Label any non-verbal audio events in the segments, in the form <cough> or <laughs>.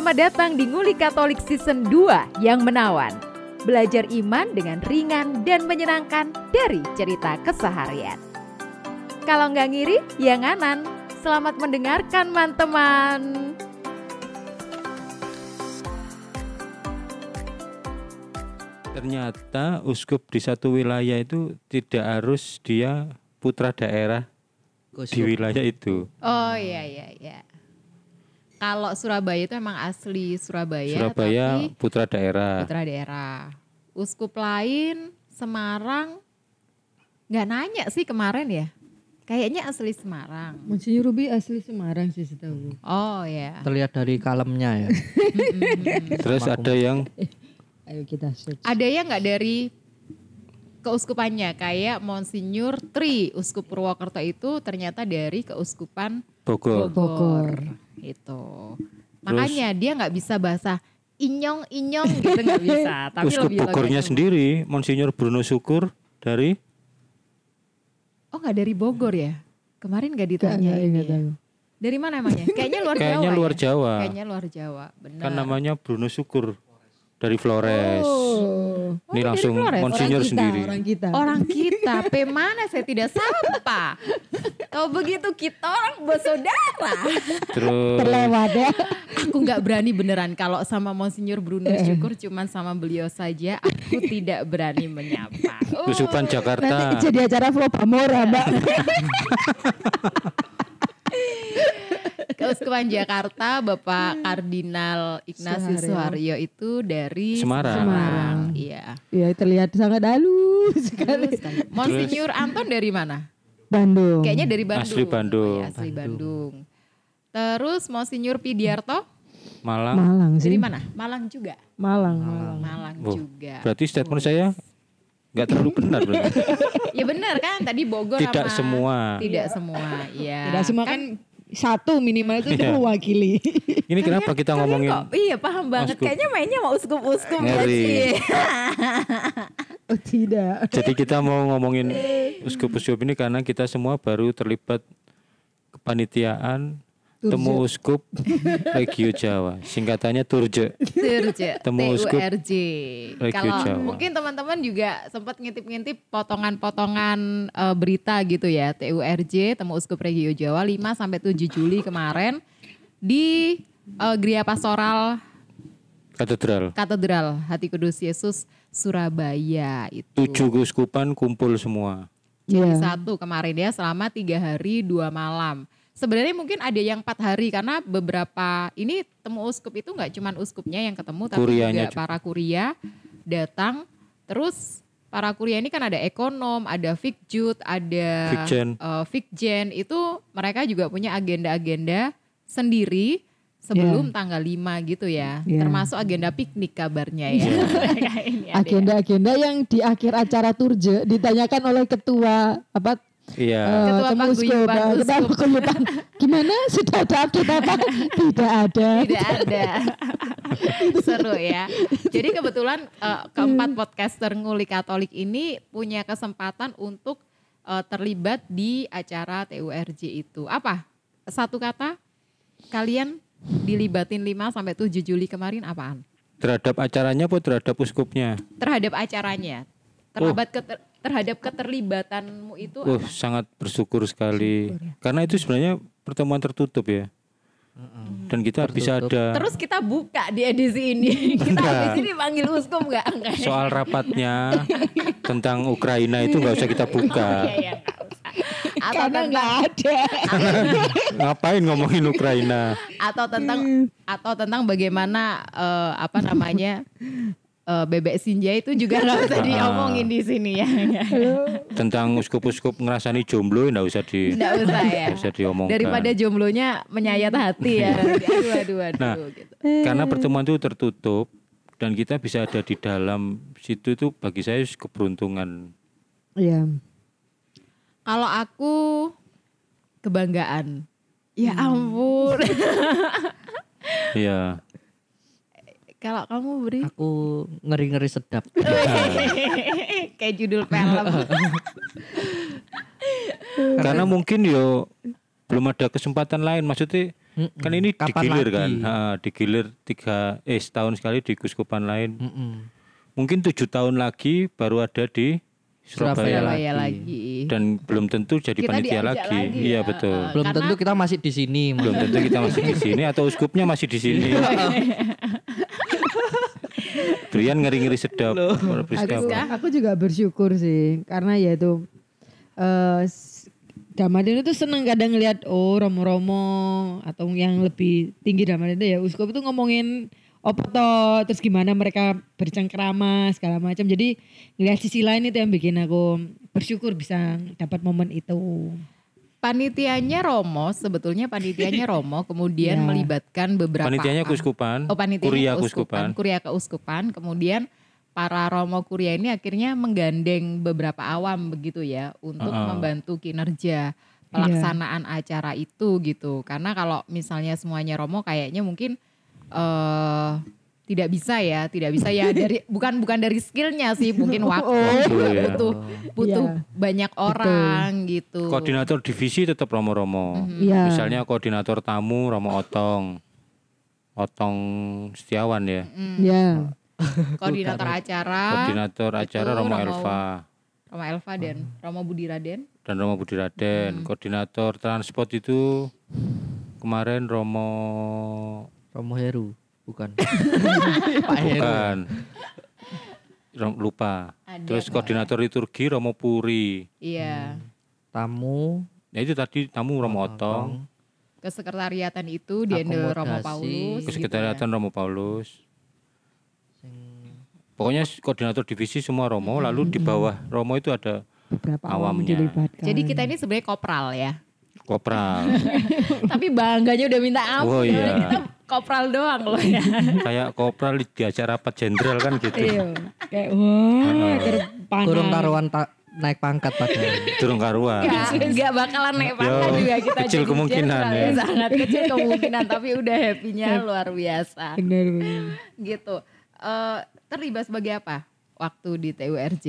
Selamat datang di Nguli Katolik Season 2 yang menawan. Belajar iman dengan ringan dan menyenangkan dari cerita keseharian. Kalau nggak ngiri, ya nganan. Selamat mendengarkan, teman-teman. Ternyata uskup di satu wilayah itu tidak harus dia putra daerah di wilayah itu. Oh iya iya iya. Kalau Surabaya itu emang asli Surabaya, Surabaya tapi putra daerah. putra daerah. Uskup lain Semarang nggak nanya sih kemarin ya. Kayaknya asli Semarang. Monsinyur Ruby asli Semarang sih setahu. Oh ya. terlihat dari kalemnya ya. Terus ada yang <laughs> Ayo kita search. Ada yang nggak dari keuskupannya kayak Monsinyur Tri Uskup Purwokerto itu ternyata dari keuskupan Bogor. Bogor. Itu. Makanya dia nggak bisa bahasa inyong inyong gitu nggak bisa. <laughs> Tapi Uskup lebih Bogornya sendiri, Monsinyur Bruno Syukur dari Oh nggak dari Bogor ya? Kemarin nggak ditanya ini. ya? tahu. Dari mana emangnya? <laughs> Kayaknya luar kayaknya Jawa. luar ya? Jawa. Kayaknya luar Jawa. Benar. Kan namanya Bruno Syukur dari Flores. Oh, Ini dari langsung Flores? Monsinyur orang kita, sendiri. orang kita. Orang kita, P mana saya tidak sapa. Kalau begitu kita orang bersaudara. Terus terlewat ya. Aku nggak berani beneran kalau sama Monsinyur Bruno Syukur cuman sama beliau saja aku tidak berani menyapa. Oh, Keuskupan Nanti Jakarta. jadi acara Flow Pamora, Mbak. <laughs> Keuskupan Jakarta Bapak Kardinal Ignatius Suharyo. Suharyo itu dari Semarang. Semarang. Iya. ya terlihat sangat halus sekali. Kan, Monsinyur Anton dari mana? Bandung. Kayaknya dari Bandung. Asli Bandung. Oh, iya, asli Bandung. Terus Monsinyur Pidiarto Malang. Malang sih. dari mana? Malang juga. Malang, Malang. Malang Oh, juga. Berarti statement saya nggak terlalu benar berarti. <laughs> Ya benar kan tadi Bogor Tidak sama semua. Tidak semua. Iya. Tidak semua kan satu minimal itu Iya. mewakili. Ini kenapa kita Kalian ngomongin kok, iya paham banget. Uskup. Kayaknya mainnya mau uskup-uskup ya sih. Oh tidak. Jadi kita mau ngomongin uskup-uskup ini karena kita semua baru terlibat kepanitiaan temu uskup Regio Jawa. Singkatannya Turje. Turje, Temu uskup. Regio Kalau Jawa. mungkin teman-teman juga sempat ngintip-ngintip potongan-potongan eh, berita gitu ya. TURJ, Temu Uskup Regio Jawa 5 sampai 7 Juli kemarin di eh, Gria Pastoral Katedral. Katedral Hati Kudus Yesus Surabaya itu. Tujuh keuskupan kumpul semua. Juli Iya. satu kemarin ya selama tiga hari dua malam. Sebenarnya mungkin ada yang empat hari karena beberapa ini temu uskup itu nggak cuman uskupnya yang ketemu tapi Kurianya juga para kuria datang. Terus para kuria ini kan ada ekonom, ada fikjut, ada Fikjen. eh, fikjen itu mereka juga punya agenda-agenda sendiri sebelum tanggal 5 gitu ya. Iya. Termasuk agenda piknik kabarnya ya. <laughs> Mereka ini ada ya. Agenda-agenda yang di akhir acara Turje ditanyakan oleh ketua apa Iya. eh, Ketua Paguyuban ketua paguyuban. Gimana sudah ada update apa? <laughs> Tidak ada. Tidak ada. <laughs> Seru ya. Jadi kebetulan eh, keempat podcaster nguli Katolik ini punya kesempatan untuk eh, terlibat di acara TURJ itu. Apa? Satu kata kalian dilibatin 5 sampai 7 Juli kemarin apaan? Terhadap acaranya apa terhadap uskupnya? Terhadap acaranya. Terhadap keter- terhadap keterlibatanmu itu apa? sangat bersyukur sekali. Karena itu sebenarnya pertemuan tertutup ya. Dan kita bisa ada Terus kita buka di edisi ini. <laughs> Kita habis ini panggil uskup ya? soal rapatnya <laughs> tentang Ukraina itu nggak usah kita buka. Iya, iya, enggak usah. Atau Karena tentang nggak ada. Ngapain ngomongin Ukraina? atau tentang atau tentang bagaimana eh, apa namanya eh, bebek Sinja itu juga nggak usah diomongin di sini ya Tentang uskup-uskup ngerasani jomblo nggak usah di nggak usah ya nggak usah diomongkan. daripada jomblonya menyayat hati ya aduh aduh aduh Nah. gitu. Karena pertemuan itu tertutup dan kita bisa ada di dalam situ itu bagi saya keberuntungan. Iya. kalau aku kebanggaan ya ampun Iya. Kalau kamu beri Aku ngeri-ngeri sedap. <laughs> kayak judul film Karena mungkin yo belum ada kesempatan lain maksudnya Mm-mm. Kan ini Kapan digilir lagi? kan, Ha, digilir tiga eh setahun sekali di kuskupan lain. Mm-mm. Mungkin tujuh tahun lagi baru ada di Surabaya, Surabaya lagi. Lagi. Dan belum tentu jadi Kita panitia lagi. lagi Iya ya, betul. uh, Belum Karena- tentu kita masih di sini. Belum tentu kita masih di sini atau uskupnya masih di sini. <laughs> Brian ngeri-ngeri sedap. Aku, aku juga bersyukur sih karena ya itu eh Damadin itu seneng kadang ngeliat oh romo-romo atau yang lebih tinggi Damadin itu ya uskup itu ngomongin apa toh terus gimana mereka bercengkrama segala macam. Jadi ngeliat sisi lain itu yang bikin aku bersyukur bisa dapat momen itu Panitianya Romo, sebetulnya panitianya <laughs> Romo, kemudian Ya. melibatkan beberapa Panitianya kuskupan, Oh, panitianya kuria keuskupan, kuskupan. kuria keuskupan, kemudian para Romo kuria ini akhirnya menggandeng beberapa awam begitu ya untuk Uh-uh. membantu kinerja pelaksanaan acara itu gitu. Karena kalau misalnya semuanya Romo kayaknya mungkin eh tidak bisa ya, tidak bisa ya dari <laughs> bukan bukan dari skillnya sih, mungkin waktu Waktu, ya. butuh butuh Iya. banyak orang gitu. Koordinator divisi tetap Romo-Romo. Iya. Misalnya koordinator tamu Romo Otong. Otong Setiawan ya. ya Koordinator acara, Koordinator acara Itu Romo Romo- Elva Romo Elva dan Romo Budi Raden. dan Romo Budi Raden. Koordinator transport itu kemarin Romo Romo Heru, bukan. <laughs> Pak Heru. bukan. Rom- lupa. Ada Terus kok koordinator liturgi Romo Puri. Iya. Tamu, Ya itu tadi tamu Romo Otong. Kesekretariatan itu dihandle Romo. Paulus. Kesekretariatan gitu Romo Paulus. sing Pokoknya koordinator divisi semua Romo, lalu di bawah Romo itu ada beberapa awam Awamnya. dilibatkan ya. Jadi kita ini sebenarnya kopral ya. kopral. <laughs> Tapi bangganya udah minta ampun. Oh, iya. Kita kopral doang loh ya. <laughs> Kayak kopral di acara rapat jenderal kan gitu. iya kayak wah terpanah kurung karuan tak naik pangkat padahal. <laughs> Durung karuan. Gak, gak bakalan naik pangkat Yo, juga kita kecil jadi kemungkinan ya. Sangat kecil kemungkinan tapi udah happy-nya luar biasa. benar benar Gitu. Eh, terlibat sebagai apa waktu di TURJ?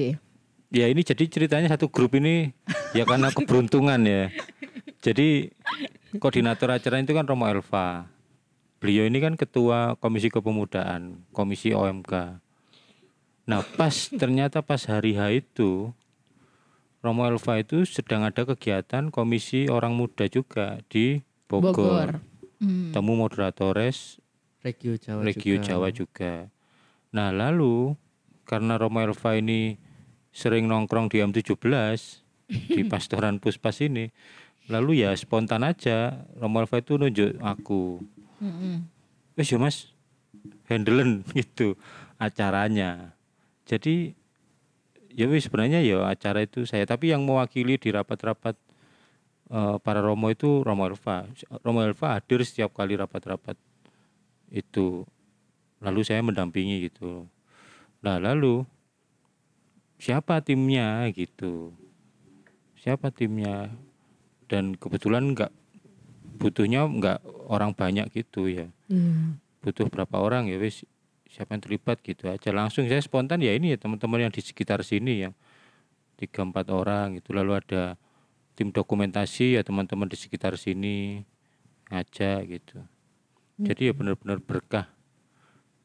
Ya ini jadi ceritanya satu grup ini ya karena keberuntungan ya. Jadi koordinator acara itu kan Romo Elva. Beliau ini kan ketua Komisi Kepemudaan, Komisi OMK. Nah pas ternyata pas hari H itu Romo Elva itu sedang ada kegiatan Komisi Orang Muda juga di Bogor. Hmm. Temu moderatores Regio Jawa Regio juga. Jawa juga. Nah lalu karena Romo Elva ini sering nongkrong di M17 di <laughs> pastoran Puspas ini, lalu ya spontan aja Romo Elva itu nunjuk aku, Mm-mm. wes ya mas, <laughs> gitu acaranya. Jadi ya wis sebenarnya ya acara itu saya, tapi yang mewakili di rapat-rapat eh, para Romo itu Romo Elva. Romo Elva hadir setiap kali rapat-rapat itu lalu saya mendampingi gitu nah lalu siapa timnya gitu siapa timnya dan kebetulan nggak butuhnya nggak orang banyak gitu ya Iya. butuh berapa orang ya wis siapa yang terlibat gitu aja langsung saya spontan ya ini ya teman-teman yang di sekitar sini yang tiga empat orang itu lalu ada tim dokumentasi ya teman-teman di sekitar sini ngajak gitu jadi ya benar-benar berkah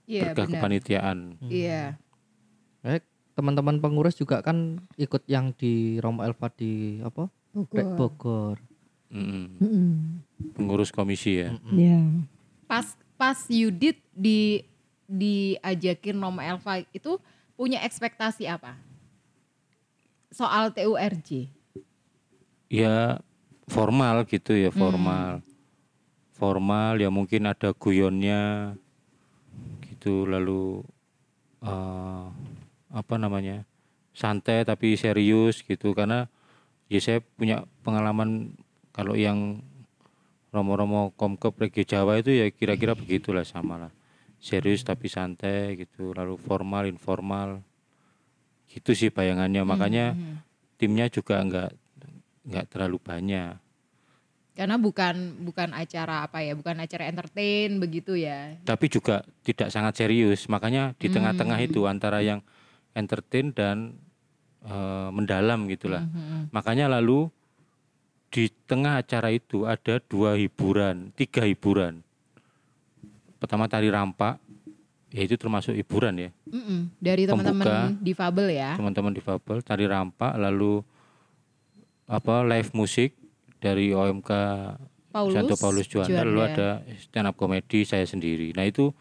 Iya berkah benar. kepanitiaan Iya. Eh, teman-teman pengurus juga kan ikut yang di Romo Elva di apa? Rek Bogor. Mm-mm. Mm-mm. Pengurus komisi ya Iya. Pas pas Yudit di diajakin Romo Elva itu punya ekspektasi apa? Soal TURJ. ya formal gitu ya formal formal ya mungkin ada guyonnya gitu lalu eh, apa namanya santai tapi serius gitu karena ya saya punya pengalaman kalau yang romo-romo komkep regio Jawa itu ya kira-kira begitulah sama lah serius tapi santai gitu lalu formal informal gitu sih bayangannya makanya Mhm. timnya juga enggak nggak terlalu banyak. Karena bukan bukan acara apa ya, bukan acara entertain begitu ya. Tapi juga tidak sangat serius. Makanya di tengah-tengah Hmm. itu antara yang entertain dan eh, mendalam gitulah. Makanya lalu di tengah acara itu ada dua hiburan, tiga hiburan. Pertama tari rampak, ya itu termasuk hiburan ya. Mm-mm. Dari teman-teman difabel ya. Teman-teman difabel tari rampak, lalu apa live musik dari OMK Paulus, Santo Paulus Juanda, lalu Juanda. ada stand up komedi saya sendiri. Nah itu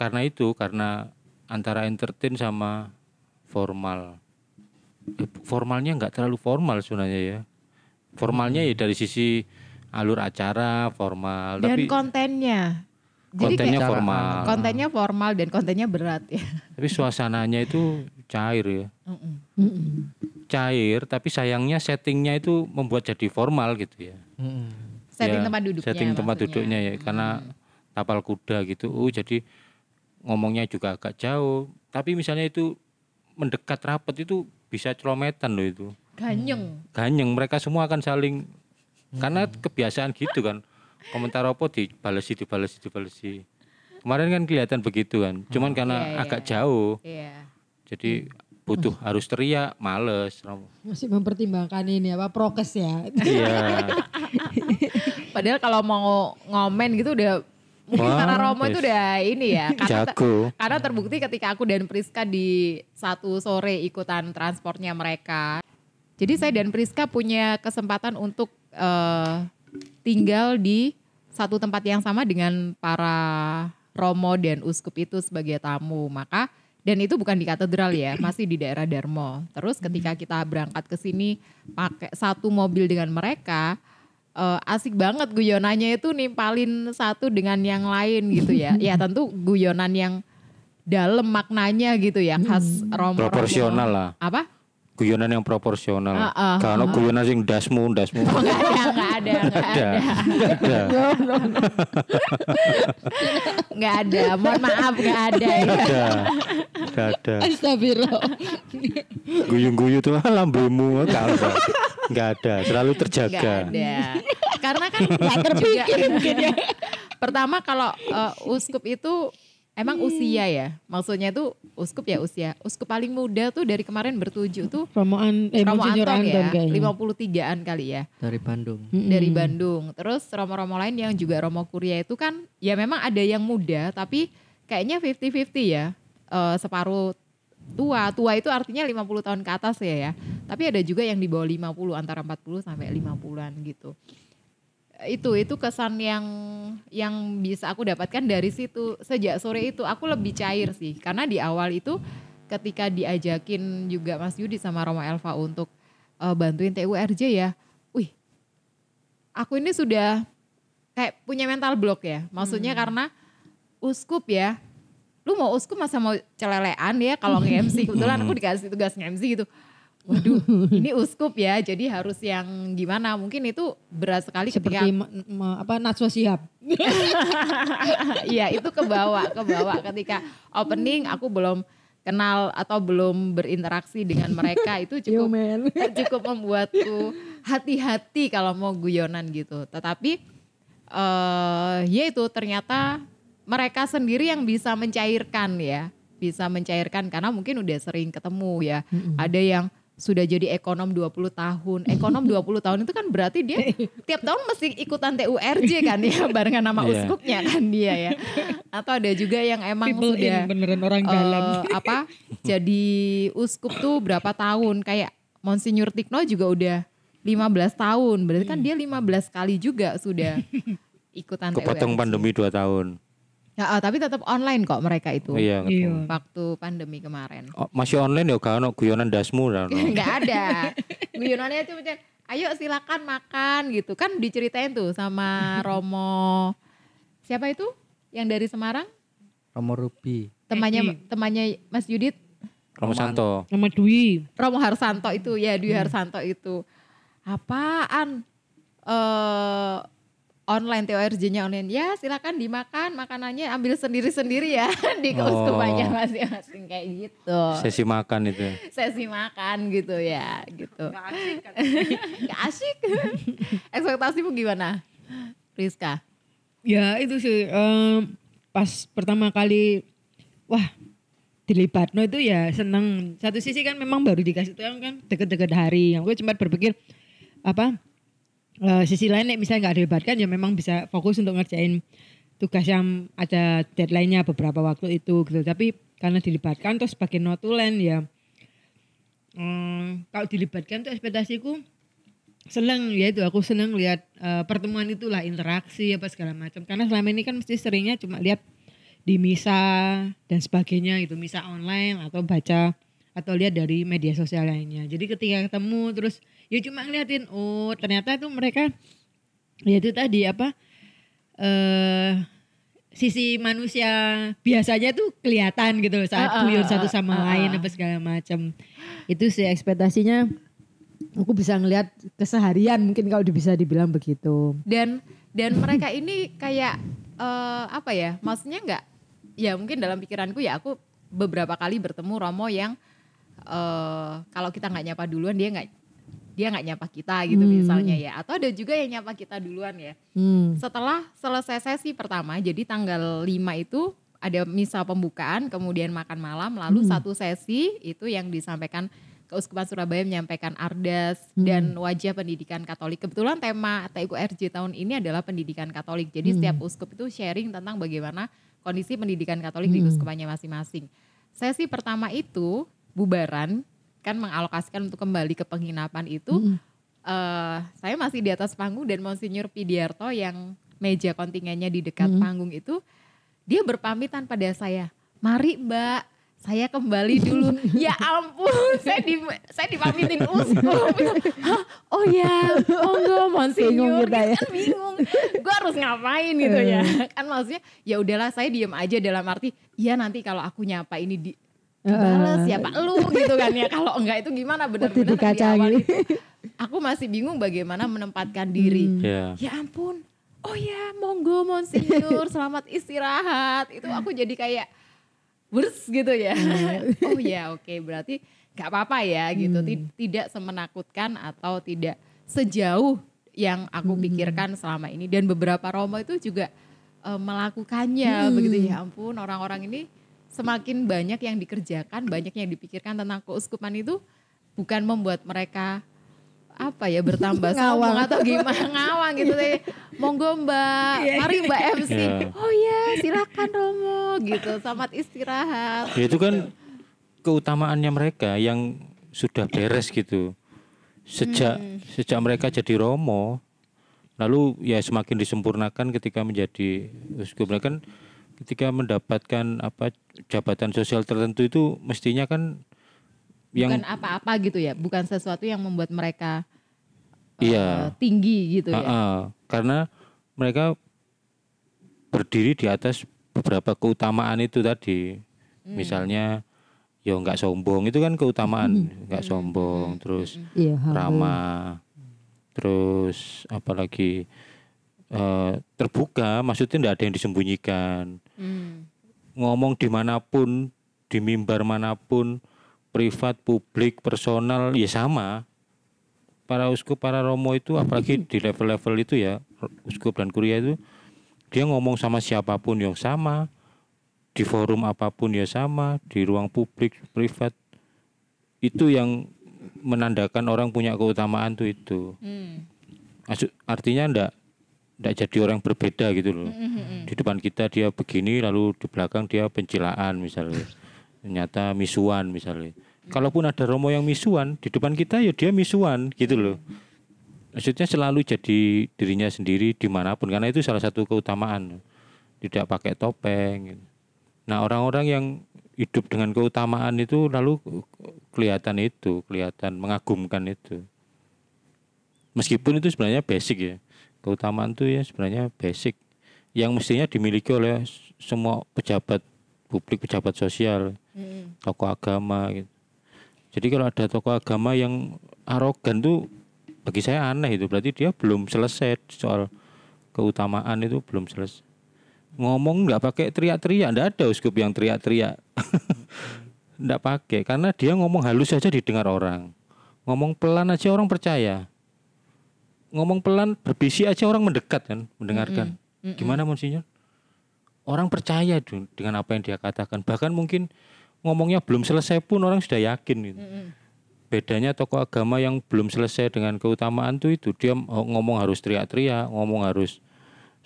karena itu karena antara entertain sama formal. Eh, Formalnya nggak terlalu formal sebenarnya ya. Formalnya ya dari sisi alur acara formal, Dan tapi kontennya. Jadi kontennya kayak formal. kontennya formal dan kontennya berat ya. Tapi suasananya itu cair ya. Cair, tapi sayangnya settingnya itu membuat jadi formal gitu ya. Setting Ya, tempat duduknya. setting tempat maksudnya. duduknya ya karena tapal kuda gitu uh jadi ngomongnya juga agak jauh tapi misalnya itu mendekat rapat itu bisa celometan loh itu Ganyeng. ganyeng mereka semua akan saling karena kebiasaan gitu kan komentar apa dibalesi dibalesi dibalesi kemarin kan kelihatan begitu kan cuman karena Iya, iya, agak jauh Iya. jadi butuh harus teriak males Masih mempertimbangkan ini apa prokes ya. iya <laughs> Padahal kalau mau ngomen gitu udah mungkin Wah, karena Romo itu yes. udah ini ya. Karena, jago karena terbukti ketika aku dan Priska di satu sore ikutan transportnya mereka. Jadi saya dan Priska punya kesempatan untuk eh, tinggal di satu tempat yang sama dengan para Romo dan Uskup itu sebagai tamu. Maka dan itu bukan di katedral ya, masih di daerah Darmo. Terus ketika kita berangkat ke sini pakai satu mobil dengan mereka, eh, asik banget guyonannya itu nimpalin satu dengan yang lain gitu ya. Ya tentu guyonan yang dalam maknanya gitu ya, khas Romo. proporsional lah Apa? Guyonan yang proporsional. Ah, ah, Kalau guyonan sing dasmu, dasmu. <laughs> Oh, nggak ada, nggak ada, nggak ada. ada, Ada. <laughs> nggak ada. Mohon maaf, nggak ada. ya. Ada. Ada. ada. Astagfirullah. Guyung-guyu tuh "Ah, lambemu enggak ada. Enggak ada, selalu terjaga. ada. Karena kan <laughs> nggak terpikir mungkin ya. Pertama kalau eh, uskup itu emang usia ya. Maksudnya tuh uskup ya usia. Uskup paling muda tuh dari kemarin bertujuh tuh Romoan eh Romo Anton Anton ya. kayaknya. 53-an kali ya. Dari Bandung. Mm-mm. dari Bandung. Terus romo-romo lain yang juga romo kuria itu kan ya memang ada yang muda tapi kayaknya 50-50 ya. Eh, separuh tua. Tua itu artinya 50 tahun ke atas ya ya. Tapi ada juga yang di bawah 50 antara 40 sampai 50-an gitu. Itu itu kesan yang yang bisa aku dapatkan dari situ. Sejak sore itu aku lebih cair sih karena di awal itu ketika diajakin juga Mas Yudi sama Romo Elva untuk eh, bantuin TURJ ya. Wih, aku ini sudah kayak punya mental block ya. Maksudnya karena uskup ya. Lu mau uskup masa mau celelean ya kalau nge-MC. <laughs> Kebetulan aku dikasih tugas nge-MC gitu. Waduh, <laughs> ini uskup ya. Jadi harus yang gimana? Mungkin itu berat sekali ketika Seperti ma- ma- apa Najwa Shihab. <laughs> Iya, itu ke bawah, ke bawah ketika opening aku belum kenal atau belum berinteraksi dengan mereka itu Yo <laughs> cukup man. cukup membuatku hati-hati kalau mau guyonan gitu. Tetapi eh ya itu ternyata mereka sendiri yang bisa mencairkan ya, bisa mencairkan karena mungkin udah sering ketemu ya. Ada yang sudah jadi ekonom 20 tahun. Ekonom <laughs> 20 tahun itu kan berarti dia tiap tahun mesti ikutan TURJ kan ya <laughs> barengan sama Iya. uskupnya kan dia ya. Atau ada juga yang emang People sudah in beneran orang eh, dalam. <laughs> apa jadi uskup tuh berapa tahun kayak Monsinyur Tikno juga udah 15 tahun berarti kan dia 15 kali juga sudah ikutan Kepotong TURJ. pandemi 2 tahun. Ya, oh, tapi tetap online kok mereka itu Iya, Iya. waktu pandemi kemarin Oh, masih online ya kan guyonan dasmu dah. no. <laughs> nggak ada <laughs> guyonannya cuma cuman, ayo silakan makan gitu kan diceritain tuh sama <laughs> Romo siapa itu yang dari Semarang Romo Ruby. temannya temannya Mas Yudit Romo Santo. Nama Dwi. Romo Harsanto itu ya Dwi Harsanto itu apaan eh online TORJ-nya online ya silakan dimakan makanannya ambil sendiri-sendiri ya <laughs> di keuskupannya Oh. masing-masing kayak gitu Sesi makan itu. sesi makan gitu ya gitu <laughs> nggak asik ekspektasimu gimana Rizka Ya itu sih em, pas pertama kali wah dilibat no itu ya seneng. Satu sisi kan memang baru dikasih tahu kan deket-deket hari. Yang gue cuma berpikir apa eh, sisi lain nek misalnya nggak dilibatkan ya memang bisa fokus untuk ngerjain tugas yang ada deadline-nya beberapa waktu itu gitu. Tapi karena dilibatkan terus sebagai notulen ya hmm, kalau dilibatkan tuh ekspektasiku seneng ya itu. Aku seneng lihat eh, pertemuan itulah interaksi apa segala macam. Karena selama ini kan mesti seringnya cuma lihat di misa dan sebagainya gitu. Misa online atau baca atau lihat dari media sosial lainnya. Jadi ketika ketemu terus ya cuma ngeliatin oh ternyata itu mereka ya itu tadi apa eh sisi manusia biasanya tuh kelihatan gitu loh saat ah, guyon ah, satu sama ah, lain ah. apa segala macam itu sih ekspektasinya aku bisa ngelihat keseharian mungkin kalau bisa dibilang begitu dan dan mereka ini kayak eh, apa ya maksudnya nggak ya mungkin dalam pikiranku ya aku beberapa kali bertemu Romo yang eh kalau kita nggak nyapa duluan dia nggak dia nggak nyapa kita gitu Hmm. misalnya ya atau ada juga yang nyapa kita duluan ya hmm. setelah selesai sesi pertama jadi tanggal 5 itu ada misa pembukaan kemudian makan malam lalu Hmm. satu sesi itu yang disampaikan Keuskupan Surabaya menyampaikan Ardas Hmm. dan wajah pendidikan Katolik. Kebetulan tema TURJ tahun ini adalah pendidikan Katolik. Jadi Hmm. setiap uskup itu sharing tentang bagaimana kondisi pendidikan Katolik di Hmm. uskupannya masing-masing. Sesi pertama itu bubaran kan mengalokasikan untuk kembali ke penginapan itu Hmm. eh saya masih di atas panggung dan Monsinyur Pidiarto yang meja kontingennya di dekat Hmm. panggung itu dia berpamitan pada saya. Mari Mbak, saya kembali dulu. <laughs> ya ampun, saya di saya dipamitin uskup. Oh ya, monggo Bingung Monsinyur. kita ya. Kan bingung. Gue harus ngapain gitu ya. Kan maksudnya ya udahlah saya diem aja dalam arti ya nanti kalau aku nyapa ini di dibales ya Pak lu gitu kan ya. Kalau enggak itu gimana benar-benar di awal itu aku masih bingung bagaimana menempatkan diri. Ya. Ya ampun. Oh ya, monggo Monsinyur, selamat istirahat. Itu aku jadi kayak bers gitu ya. oh ya, oke, berarti nggak apa-apa ya gitu. Ti- Tidak semenakutkan atau tidak sejauh yang aku pikirkan selama ini dan beberapa romo itu juga eh, melakukannya begitu ya ampun orang-orang ini semakin banyak yang dikerjakan, banyak yang dipikirkan tentang keuskupan itu bukan membuat mereka apa ya bertambah <laughs> sombong Ngawang. atau gimana ngawang gitu deh. Monggo Mbak, mari Mbak MC. Iya. Oh ya, silakan Romo gitu. Selamat istirahat. Ya itu kan keutamaannya mereka yang sudah beres gitu. Sejak sejak mereka jadi romo, lalu ya semakin disempurnakan ketika menjadi uskup. Mereka kan ketika mendapatkan apa jabatan sosial tertentu itu mestinya kan yang Bukan apa-apa gitu ya, bukan sesuatu yang membuat mereka eh, Iya. tinggi gitu ya. Ha-ha, karena mereka berdiri di atas beberapa keutamaan itu tadi. Hmm. Misalnya ya nggak sombong itu kan keutamaan, nggak sombong, terus Iya, humble. ramah, terus apalagi eh, terbuka, maksudnya nggak ada yang disembunyikan. Hmm. Ngomong di mana pun, di mimbar mana pun, privat, publik, personal, ya sama. Para uskup, para romo itu apalagi <clears throat> di level-level itu ya, uskup dan kuria itu, dia ngomong sama siapa pun yang sama, di forum apa pun ya sama, di ruang publik, privat, itu yang menandakan orang punya keutamaan tuh itu. Hmm. Artinya ndak ndak jadi orang berbeda gitu loh. Hmm. Di depan kita dia begini lalu di belakang dia pencilaan misalnya. Ternyata misuan misalnya. Kalaupun ada romo yang misuan, di depan kita ya dia misuan gitu loh. Maksudnya selalu jadi dirinya sendiri di mana pun karena itu salah satu keutamaan. Tidak pakai topeng. gitu. Nah orang-orang yang hidup dengan keutamaan itu lalu kelihatan itu, kelihatan mengagumkan itu. Meskipun itu sebenarnya basic ya. Keutamaan itu ya sebenarnya basic yang mestinya dimiliki oleh semua pejabat publik, pejabat sosial, Hmm. tokoh agama gitu. Jadi kalau ada tokoh agama yang arogan tuh bagi saya aneh itu berarti dia belum selesai soal keutamaan itu belum selesai. Ngomong nggak pakai teriak-teriak, nggak ada uskup yang teriak-teriak. <laughs> Nggak pakai karena dia ngomong halus saja didengar orang. Ngomong pelan aja orang percaya. Ngomong pelan berbisik aja orang mendekat kan, mendengarkan. Gimana Monsinyur? Orang percaya dengan apa yang dia katakan. Bahkan mungkin ngomongnya belum selesai pun orang sudah yakin gitu. Hmm. bedanya tokoh agama yang belum selesai dengan keutamaan tuh itu dia ngomong harus teriak-teriak, ngomong harus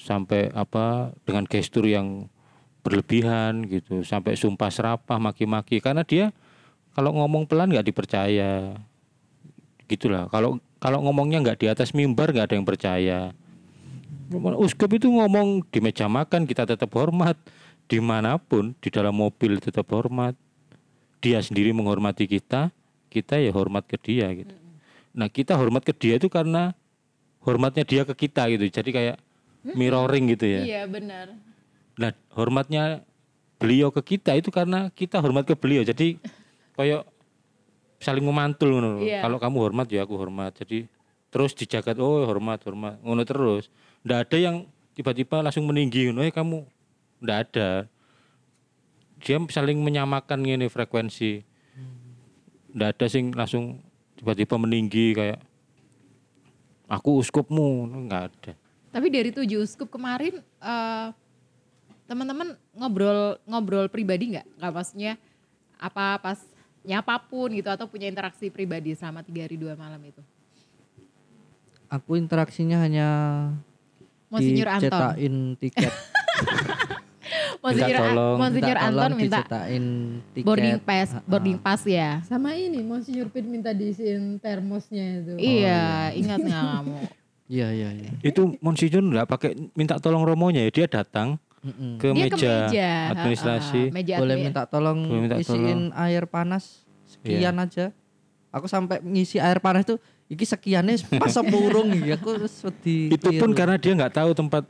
sampai apa dengan gestur yang berlebihan gitu, sampai sumpah serapah, maki-maki karena dia kalau ngomong pelan nggak dipercaya, gitulah. Kalau kalau ngomongnya nggak di atas mimbar nggak ada yang percaya. Uskup itu ngomong di meja makan kita tetap hormat, di mana pun di dalam mobil tetap hormat. Dia sendiri menghormati kita, kita ya hormat ke dia gitu. Nah kita hormat ke dia itu karena hormatnya dia ke kita gitu. Jadi kayak mirroring gitu ya. Iya benar. Nah hormatnya beliau ke kita itu karena kita hormat ke beliau. Jadi kayak <laughs> saling memantul ngono. Iya. Kalau kamu hormat ya aku hormat. Jadi terus dijagat oh hormat hormat ngono terus. Ndak ada yang tiba-tiba langsung meninggi ngono eh kamu ndak ada. Dia saling menyamakan gini frekuensi. Ndak ada sing langsung tiba-tiba meninggi kayak aku uskupmu nggak ada. Tapi dari tujuh uskup kemarin eh, teman-teman ngobrol ngobrol pribadi nggak? Nggak maksudnya apa pas nyapapun gitu atau punya interaksi pribadi selama tiga hari dua malam itu? Aku interaksinya hanya Monsinyur Anton. dicetain tiket. <laughs> Monsinyur, Minta tolong, Monsinyur Minta Anton tolong minta dicetain tiket. boarding pass, boarding pass ya. Sama ini Monsinyur Pit minta diisiin termosnya itu. iya, ingat nggak kamu? <laughs> Iya iya iya. Itu Monsinyur nggak pakai minta tolong romonya ya dia datang Mm-mm. ke Dia meja, ke meja administrasi. ha-ha, meja Boleh admin. minta tolong Boleh minta isiin air panas sekian aja. Aku sampai ngisi air panas tuh iki sekiannya pas sepurung ya aku terus wedi. Itu pun karena dia nggak tahu tempat.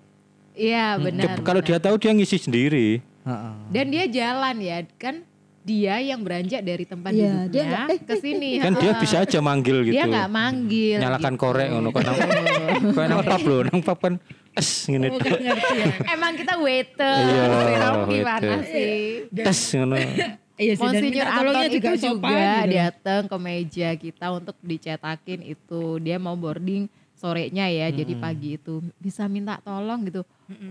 Iya benar. Coba Kalau dia tahu dia ngisi sendiri. Ha-ha. dan dia jalan ya kan dia yang beranjak dari tempat Iya, dia duduknya nggak, eh, ke sini. Kan dia bisa aja manggil gitu. Dia nggak manggil. Nyalakan gitu. korek ngono kan. Kayak nang pub loh, nang pub kan es ngene Oh, tok. ya. <laughs> Emang kita waiter. Iya, gimana sih? Tes ngono. Iya sih, dan Monsinyur minta tolongnya Anton itu sopan juga gitu. datang ke meja kita untuk dicetakin itu. Dia mau boarding sorenya ya, jadi pagi itu bisa minta tolong gitu.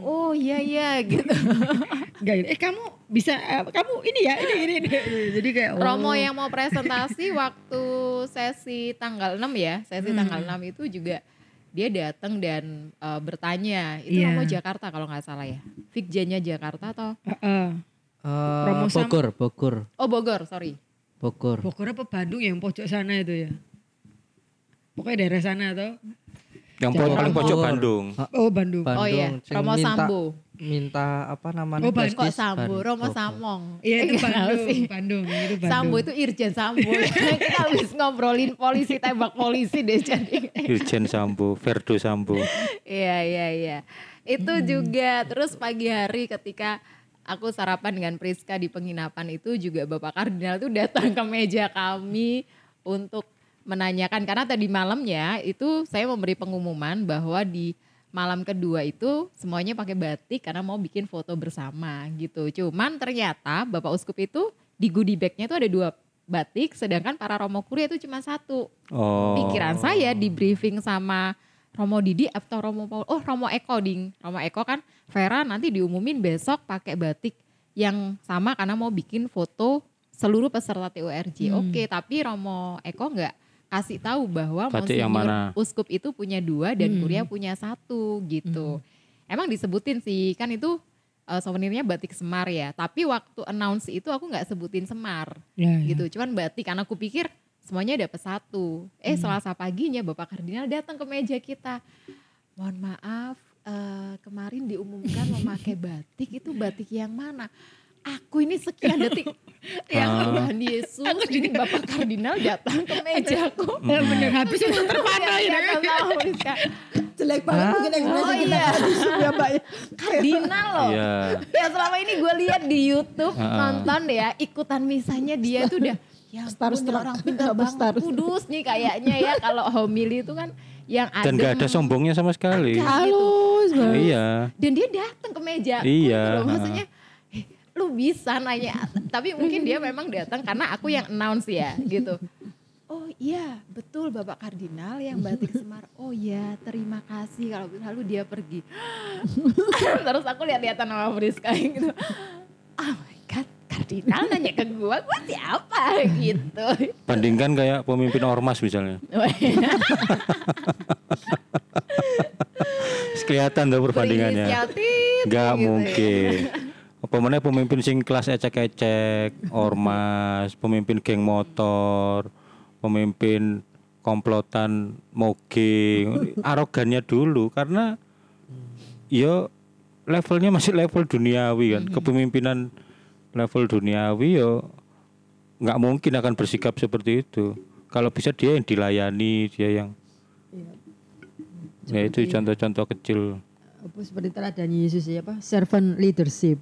Oh iya iya <laughs> gitu. Enggak, eh kamu bisa eh, kamu ini ya, ini ini, ini. Jadi kayak oh. Romo yang mau presentasi waktu sesi tanggal 6 ya, sesi tanggal 6 itu juga dia datang dan eh, bertanya. Itu Iya. Romo Jakarta kalau nggak salah ya. Fikjennya Jakarta atau Heeh. Eh, Romo Sam- Bogor, Bogor, Oh Bogor, sorry. Bogor. Bogor apa Bandung yang pojok sana itu ya? Pokoknya daerah sana atau? Yang Jawa paling pojok. Bandung. Oh Bandung. Bandung. oh iya, Romo minta- Sambo. Minta apa namanya? Oh, Ban- Kok Sambo, Romo. Samong. Iya itu kenapa Bandung? Bandung, itu Bandung. Sambo itu Irjen Sambo. <laughs> Kita habis ngobrolin polisi, tembak polisi deh jadi. Irjen Sambo, Verdo Sambo. Iya iya iya. Itu juga terus pagi hari ketika aku sarapan dengan Priska di penginapan itu juga Bapak Kardinal tuh datang ke meja kami untuk menanyakan karena tadi malamnya itu saya memberi pengumuman bahwa di malam kedua itu semuanya pakai batik karena mau bikin foto bersama gitu. Cuman ternyata Bapak Uskup itu di goodie bag-nya itu ada dua batik sedangkan para Romo Kuria itu cuma satu Oh. pikiran saya di briefing sama Romo Didi atau Romo Paul oh Romo Eko ding Romo Eko kan Vera nanti diumumin besok pakai batik yang sama karena mau bikin foto seluruh peserta TURJ oke tapi Romo Eko nggak kasih tahu bahwa Batik yang mana? Uskup itu punya dua dan Hmm. Kuria punya satu gitu emang disebutin sih kan itu eh, souvenirnya batik Semar ya tapi waktu announce itu aku nggak sebutin Semar Ya, ya. gitu. Cuman batik karena aku pikir semuanya dapat satu. Eh Selasa paginya Bapak Kardinal datang ke meja kita. Mohon maaf, eh, kemarin diumumkan memakai batik itu batik yang mana? Aku ini sekian detik <laughs> yang Ah. Tuhan Yesus ini Bapak Kardinal datang ke mejaku. Ya bener habis itu terpana ya. tahu. Jelek banget mungkin Oh ekspresi kita iya. ya Mbak ya. Kardinal loh. Iya. Ya selama ini gue lihat di YouTube Ah. nonton ya ikutan misanya dia itu udah ya ini orang pintar banget kudus nih kayaknya ya kalau homili itu kan yang ada Dan gak ada sombongnya sama sekali. Halus banget. Iya. dan dia datang ke meja Iya, loh. maksudnya "Eh, lu bisa nanya tapi mungkin dia memang datang karena aku yang announce ya gitu oh iya betul bapak kardinal yang batik semar oh iya terima kasih kalau gitu." lalu dia pergi <laughs> terus aku lihat-lihatan sama Friska gitu oh my god Cardinal nanya ke gue, gue siapa gitu. Bandingkan kayak pemimpin ormas misalnya. <laughs> Kelihatan tuh perbandingannya. Enggak gitu ya. mungkin. Apa mana pemimpin sing kelas ecek-ecek, ormas, pemimpin geng motor, pemimpin komplotan moge, arogannya dulu karena yo levelnya masih level duniawi kan. Kepemimpinan level duniawi yo nggak mungkin akan bersikap seperti itu. Kalau bisa dia yang dilayani, dia yang ya itu contoh-contoh kecil Apa seperti teladan Yesus ya apa? Servant leadership.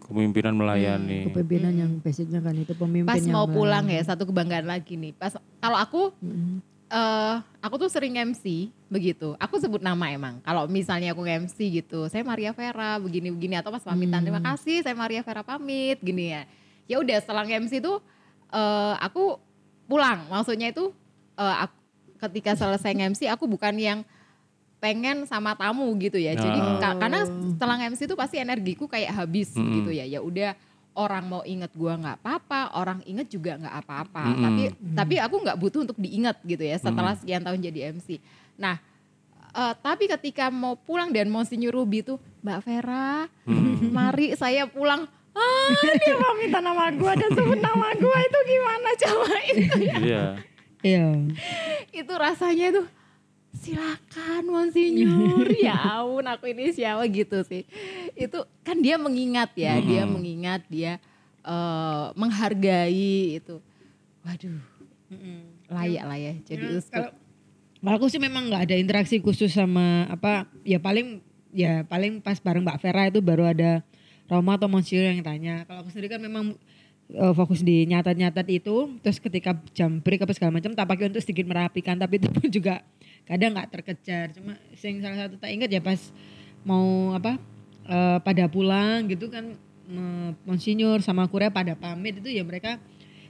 Kepemimpinan melayani. Kepemimpinan yang basicnya kan itu pemimpin Pas yang mau melayani. pulang ya, satu kebanggaan lagi nih. Pas kalau aku eh aku tuh sering MC begitu. Aku sebut nama emang. Kalau misalnya aku MC gitu, saya Maria Vera begini-begini atau pas pamitan terima kasih saya Maria Vera pamit gini ya. Ya udah setelah MC tuh eh aku pulang. Maksudnya itu eh, aku, ketika selesai MC aku bukan yang pengen sama tamu gitu ya. Jadi Ah. ka- karena setelah MC itu pasti energiku kayak habis Mm-mm. gitu ya. Ya udah orang mau inget gua nggak apa-apa, orang inget juga nggak apa-apa. Mm-mm. Tapi tapi aku nggak butuh untuk diingat gitu ya setelah sekian tahun jadi MC. Nah, eh, tapi ketika mau pulang dan Monsinyur Ruby tuh, Mbak Vera, mari saya pulang. Ah, dia mau minta nama gua dan sebut nama gua itu gimana coba <laughs> itu ya? Iya. Iya. itu rasanya tuh silakan Monsinyur <laughs> ya ampun aku ini siapa gitu sih. Itu kan dia mengingat ya dia Mm-mm. mengingat dia eh, menghargai itu. Waduh. Layak lah ya jadi Ya, kalau kalau aku sih memang nggak ada interaksi khusus sama apa ya paling ya paling pas bareng Mbak Vera itu baru ada Roma atau Monsinyur yang tanya. Kalau aku sendiri kan memang eh, fokus di nyatat-nyatat itu terus ketika jam break apa segala macam tak pakai untuk sedikit merapikan tapi itu pun juga kadang nggak terkejar. Cuma yang salah satu tak ingat ya pas mau apa eh, pada pulang gitu kan eh, Monsinyur sama Kuria pada pamit itu ya mereka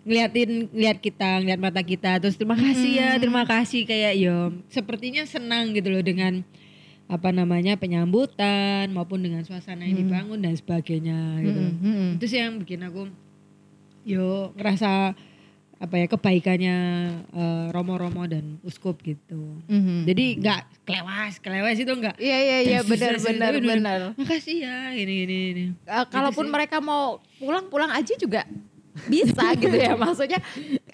ngeliatin ngeliat kita ngeliat mata kita. Terus terima kasih ya terima kasih kayak yo sepertinya senang gitu loh dengan apa namanya penyambutan maupun dengan suasana yang dibangun dan sebagainya gitu. Mm-mm, mm-mm. itu sih yang bikin aku yo ngerasa apa ya kebaikannya eh, romo-romo dan uskup gitu. Mhm. jadi nggak kelewas kelewas itu nggak iya iya iya benar benar benar. Makasih ya ini ini ini. Eh, kalaupun mereka mau pulang pulang aja juga bisa <laughs> gitu ya. Maksudnya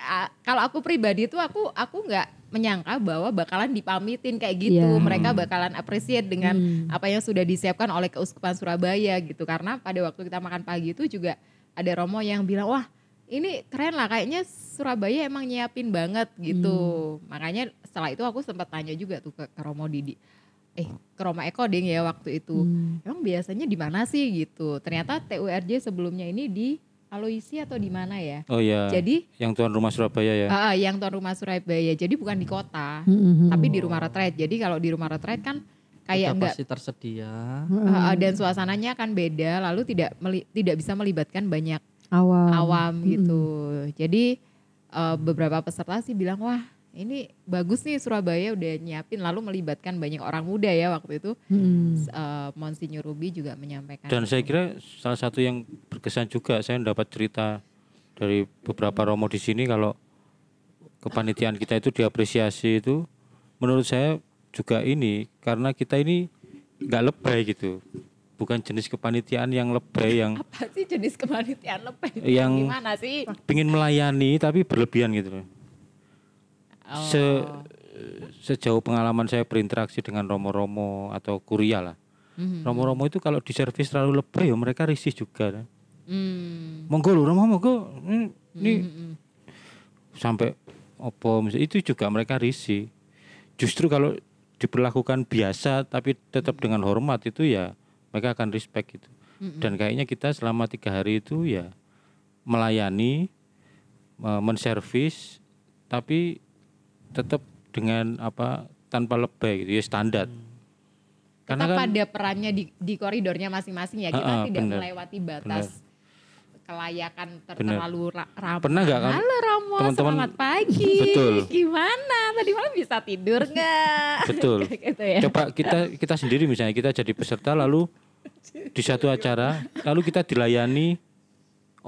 ah, kalau aku pribadi tuh aku aku nggak menyangka bahwa bakalan dipamitin kayak gitu. Iya. mereka bakalan appreciate dengan Hmm. apa yang sudah disiapkan oleh keuskupan Surabaya gitu. Karena pada waktu kita makan pagi itu juga ada romo yang bilang wah ini keren lah kayaknya Surabaya emang nyiapin banget gitu makanya setelah itu aku sempat tanya juga tuh ke, ke Romo Didi eh ke Romo Eko ding ya waktu itu Hmm. emang biasanya di mana sih gitu ternyata TURJ sebelumnya ini di Aloisi atau di mana ya Oh ya. jadi yang tuan rumah Surabaya ya. ah, yang tuan rumah Surabaya jadi bukan di kota Hmm. tapi di rumah retret jadi kalau di rumah retret kan kayak enggak pasti tersedia. ah, dan suasananya akan beda lalu tidak meli- tidak bisa melibatkan banyak awam awam gitu jadi eh, beberapa peserta sih bilang wah ini bagus nih Surabaya udah nyiapin lalu melibatkan banyak orang muda ya waktu itu Hmm. Eh, Monsinyur Ruby juga menyampaikan Dan itu. saya kira salah satu yang berkesan juga saya dapat cerita dari beberapa romo di sini kalau kepanitiaan kita itu diapresiasi itu menurut saya juga ini karena kita ini nggak lebay gitu. Bukan jenis kepanitiaan yang lebay yang <laughs> apa sih jenis kepanitiaan lebay Yang- gimana sih pingin melayani tapi berlebihan gitu loh. Oh. Se- sejauh pengalaman saya berinteraksi dengan romo-romo atau kuria lah. Mhm. Romo-romo itu kalau di servis terlalu lebay ya mereka risih juga. Hmm. Monggo lho romo monggo. Ini, ini Mhm. sampai opo misalnya itu juga mereka risih. Justru kalau diperlakukan biasa tapi tetap dengan hormat itu ya mereka akan respect gitu. Mm-mm. Dan kayaknya kita selama tiga hari itu ya melayani, me- menservis, tapi tetap dengan apa tanpa lebay gitu ya standar. Karena Tetap kan pada perannya di, di koridornya masing-masing ya kita Ah, ah, tidak benar. melewati batas kelayakan ter- Benar. terlalu ra- ramah. Pernah nggak kan Halo Romo, teman-teman- selamat pagi. Betul. Gimana? Tadi malam bisa tidur nggak? Betul. <laughs> gitu ya. coba kita kita sendiri misalnya kita jadi peserta lalu di satu acara lalu kita dilayani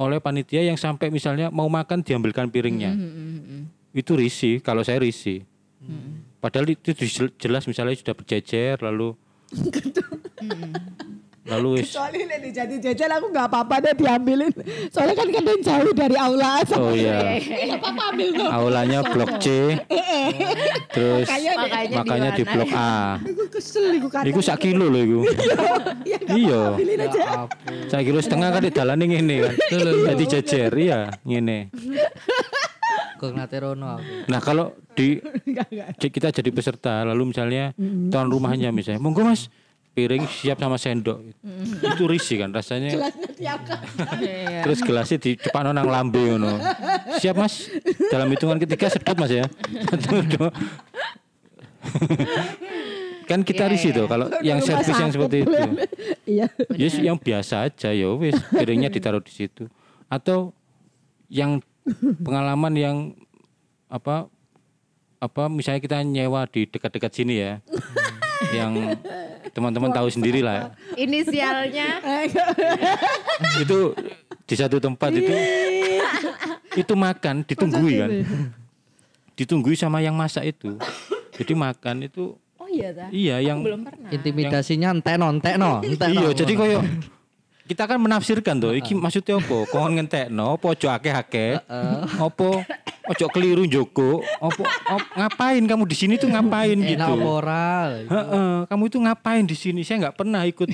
oleh panitia yang sampai misalnya mau makan diambilkan piringnya. Hmm, hmm, hmm. Itu risih, kalau saya risih. Padahal itu jelas misalnya sudah berjejer lalu <laughs> lalu wis Soalnya nek dijadi jajan aku nggak apa-apa deh diambilin. Soalnya kan kadang jauh dari aula. oh iya Nggak apa-apa ambil tuh. aulanya blok C terus Makanya deh. Makanya makanya di blok A Aku kesel iku kan. Iku sak kilo loh iku. Iya Iya. aja. ampun. Sak kilo setengah kan di dalan ngene kan. <laughs> Jadi jejer iya ngene. Nate rono aku. Nah kalau di <laughs> kita jadi peserta lalu misalnya tuan rumahnya misalnya monggo mas piring siap sama sendok itu risih kan rasanya. Iya. terus gelasnya di cepat nang lambe ngono siap mas dalam hitungan ketiga sedot mas ya <laughs> kan kita Iya, risih iya. tuh kalau yang servis yang seperti itu. Iya. Yes, yang biasa aja ya wis piringnya ditaruh di situ. Atau yang pengalaman yang apa apa misalnya kita nyewa di dekat-dekat sini ya. <laughs> yang teman-teman tahu sendiri lah. Inisialnya <laughs> Itu di satu tempat itu itu makan ditunggui kan. Ditunggui sama yang masak itu. Jadi makan itu Oh iya iya yang Belum pernah. Intimidasinya entekno, entekno. Iya, jadi koyo kita kan menafsirkan tuh, iki maksudnya apa? Kon ngentekno, apa ojo akeh-akeh? Apa ojo keliru joko? Apa op- ngapain kamu di sini tuh ngapain Enak gitu? Heeh, kamu itu ngapain di sini? Saya nggak pernah ikut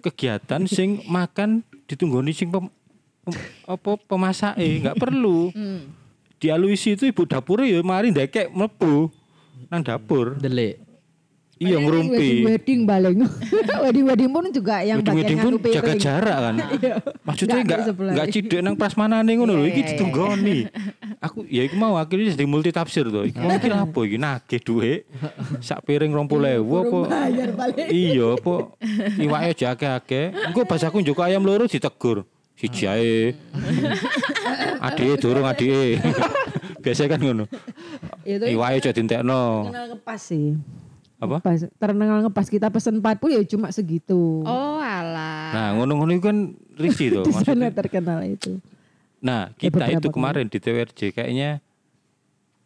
kegiatan sing makan ditunggoni sing pem, pem- apa pemasake, nggak perlu. Hmm. Di Aluisi itu ibu dapur ya mari ndekek mlebu nang dapur. Delik. Iya Wedding ngerumpi. wedding paling. <laughs> wedding wedding pun juga yang Wedding-wedding bagian pun jaga jarak kan. <laughs> Maksudnya Nggak enggak enggak cidek nang prasmanane ngono lho, Iya, iki iya, ditunggoni. Aku ya iku mau akhirnya jadi multi tafsir to. Iki mau iki apa iki nagih dhuwit. Sak piring 20.000 apa? Iya apa iwake aja akeh-akeh. Engko pas aku njuk ayam loro ditegur. Siji ae. <laughs> Adike durung adike. Biasa kan ngono. Itu Iwake aja dintekno. terkenal ngepas sih. Apa? Pas, terkenal ngepas kita pesen 40 ya cuma segitu. Oh alah. Nah, ngono-ngono itu kan risih tuh. <laughs> Di sana Maksudnya terkenal itu. Nah, Ya, kita beberapa itu kemarin di TWRJ kayaknya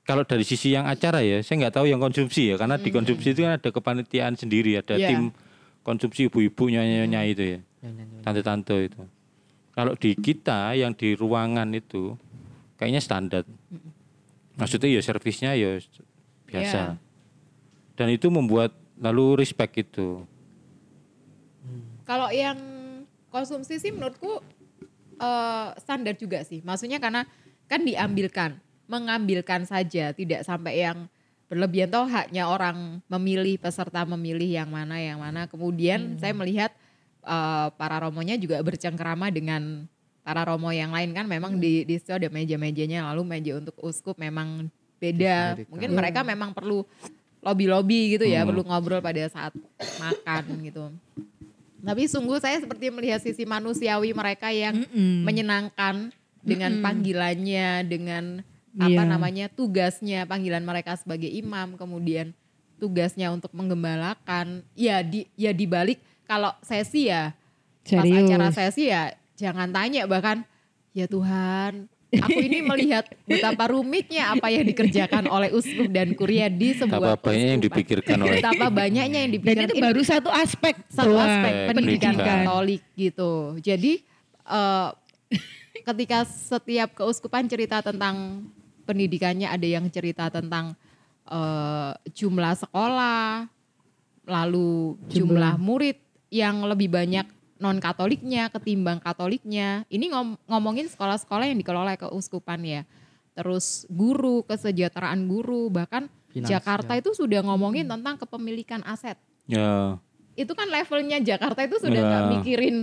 kalau dari sisi yang acara ya, saya nggak tahu yang konsumsi ya, karena di konsumsi itu kan ada kepanitiaan sendiri, ada Iya. tim konsumsi ibu-ibu nyonya itu ya, tante-tante itu. Kalau di kita yang di ruangan itu kayaknya standar. Maksudnya ya servisnya ya biasa. Iya. Dan itu membuat lalu respect itu. Kalau yang konsumsi sih menurutku eh, standar juga sih. Maksudnya karena kan diambilkan, mengambilkan saja, tidak sampai yang berlebihan toh haknya orang memilih peserta memilih yang mana yang mana. Kemudian saya melihat eh, para romonya juga bercengkerama dengan para romo yang lain kan memang di di situ ada meja-mejanya lalu meja untuk uskup memang beda. Mungkin Iya. mereka memang perlu lobby-lobby gitu ya, Hmm. perlu ngobrol pada saat makan gitu. Tapi sungguh saya seperti melihat sisi manusiawi mereka yang menyenangkan dengan panggilannya, dengan apa Iya. namanya tugasnya, panggilan mereka sebagai imam, kemudian tugasnya untuk menggembalakan. Ya di ya dibalik kalau sesi ya pas Serius. acara sesi ya jangan tanya bahkan ya Tuhan aku ini <laughs> melihat betapa rumitnya apa yang dikerjakan oleh uskup dan kuria di sebuah Betapa banyak yang dipikirkan oleh betapa banyaknya yang Dan dipikirkan itu Ini baru satu aspek. satu doang. aspek Eh, pendidikan pendidikan. Katolik gitu. Jadi eh, ketika setiap keuskupan cerita tentang pendidikannya ada yang cerita tentang eh, jumlah sekolah, lalu jumlah murid yang lebih banyak non Katoliknya ketimbang Katoliknya. Ini ngom- ngomongin sekolah-sekolah yang dikelola keuskupan ya. Terus guru, kesejahteraan guru, bahkan Finansial. Jakarta itu sudah ngomongin tentang kepemilikan aset. Ya. Itu kan levelnya Jakarta itu sudah Ya. nggak mikirin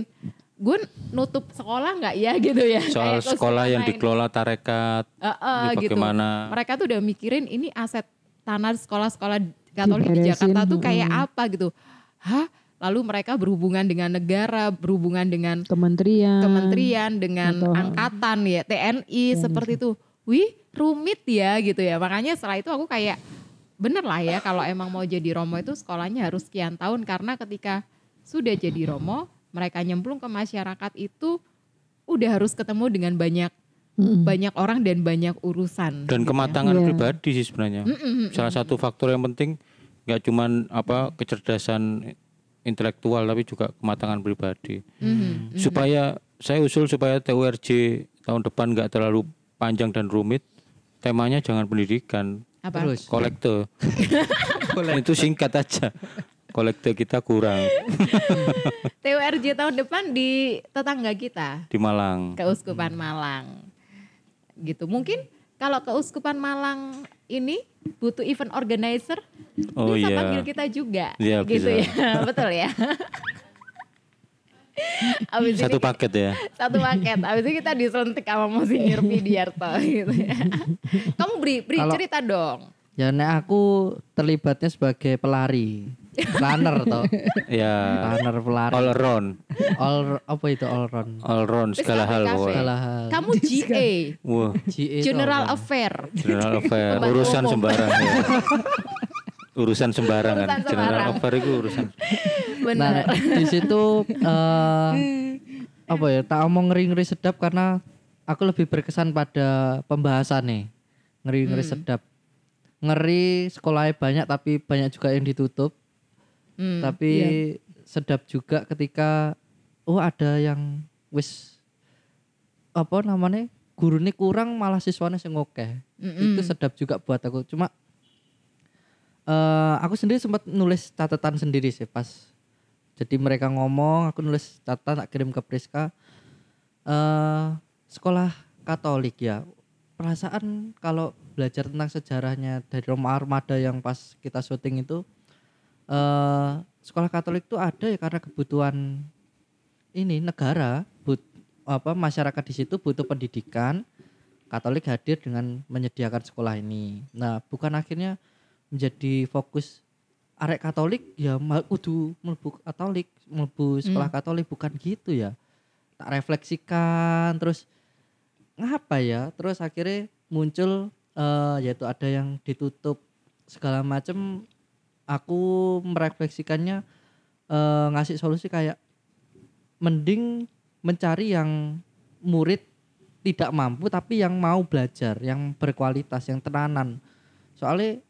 gue nutup sekolah nggak ya? <laughs> gitu ya. Soal Kayak sekolah yang lain. dikelola tarekat Eh, eh, ini gitu. bagaimana? Mereka tuh udah mikirin ini aset tanah sekolah-sekolah Katolik di Jakarta tuh kayak apa? Gitu. Hah lalu mereka berhubungan dengan negara berhubungan dengan Kementerian. kementerian dengan Atau- angkatan ya TNI seperti itu wih rumit ya gitu ya makanya setelah itu aku kayak bener lah ya kalau emang mau jadi romo itu sekolahnya harus sekian tahun karena ketika sudah jadi romo mereka nyemplung ke masyarakat itu udah harus ketemu dengan banyak Mm-mm. banyak orang dan banyak urusan. dan gitu ya. kematangan Iya. pribadi sih sebenarnya. Mm-mm, Salah satu faktor yang penting nggak cuman apa kecerdasan intelektual tapi juga kematangan pribadi. Mhm. Supaya saya usul supaya TURJ tahun depan nggak terlalu panjang dan rumit. Temanya jangan pendidikan, Apa? Terus kolektor. <laughs> Itu singkat aja. Kolektor kita kurang TURJ tahun depan di tetangga kita, di Malang. Keuskupan Malang. Gitu. Mungkin kalau Keuskupan Malang ini butuh event organizer, Oh bisa iya. panggil kita juga. Iya, gitu bisa. ya. <laughs> Betul ya. <laughs> Abis Satu ini paket ya. satu paket. Abis itu kita disuntik sama Monsinyur Pidiarto <laughs> gitu ya. Kamu beri, beri Kalau- cerita dong. ya nek aku terlibatnya sebagai pelari. Runner toh. Ya. Runner pelari. All around, All apa itu all round? all round segala hal. Segala hal. Kamu GA, Wah, GA General? Affair. general affair, Pembantu urusan sembarang ya. <laughs> Urusan sembarangan. Urusan General affair itu urusan. Benar. Nah, di situ eh apa ya? Tak omong ngeri-ngeri sedap karena aku lebih berkesan pada pembahasan nih. Ngeri-ngeri Hmm. sedap. Ngeri sekolahnya banyak tapi banyak juga yang ditutup. Hmm. Tapi sedap juga ketika oh ada yang wis apa namanya? Gurune kurang malah siswanya sing oke. Itu sedap juga buat aku. Cuma eh aku sendiri sempat nulis catatan sendiri sih pas jadi mereka ngomong aku nulis catatan tak kirim ke Priska eh sekolah Katolik ya perasaan kalau belajar tentang sejarahnya dari Roma Armada yang pas kita syuting itu eh sekolah Katolik itu ada ya karena kebutuhan ini negara but apa masyarakat di situ butuh pendidikan Katolik hadir dengan menyediakan sekolah ini. Nah, bukan akhirnya menjadi fokus arek Katolik ya mal- kudu mlebu Katolik, mlebu sekolah Katolik bukan gitu ya. Tak refleksikan terus ngapa ya? Terus akhirnya muncul eh, yaitu ada yang ditutup segala macam aku merefleksikannya eh, ngasih solusi kayak mending mencari yang murid tidak mampu tapi yang mau belajar, yang berkualitas, yang tenanan. Soalnya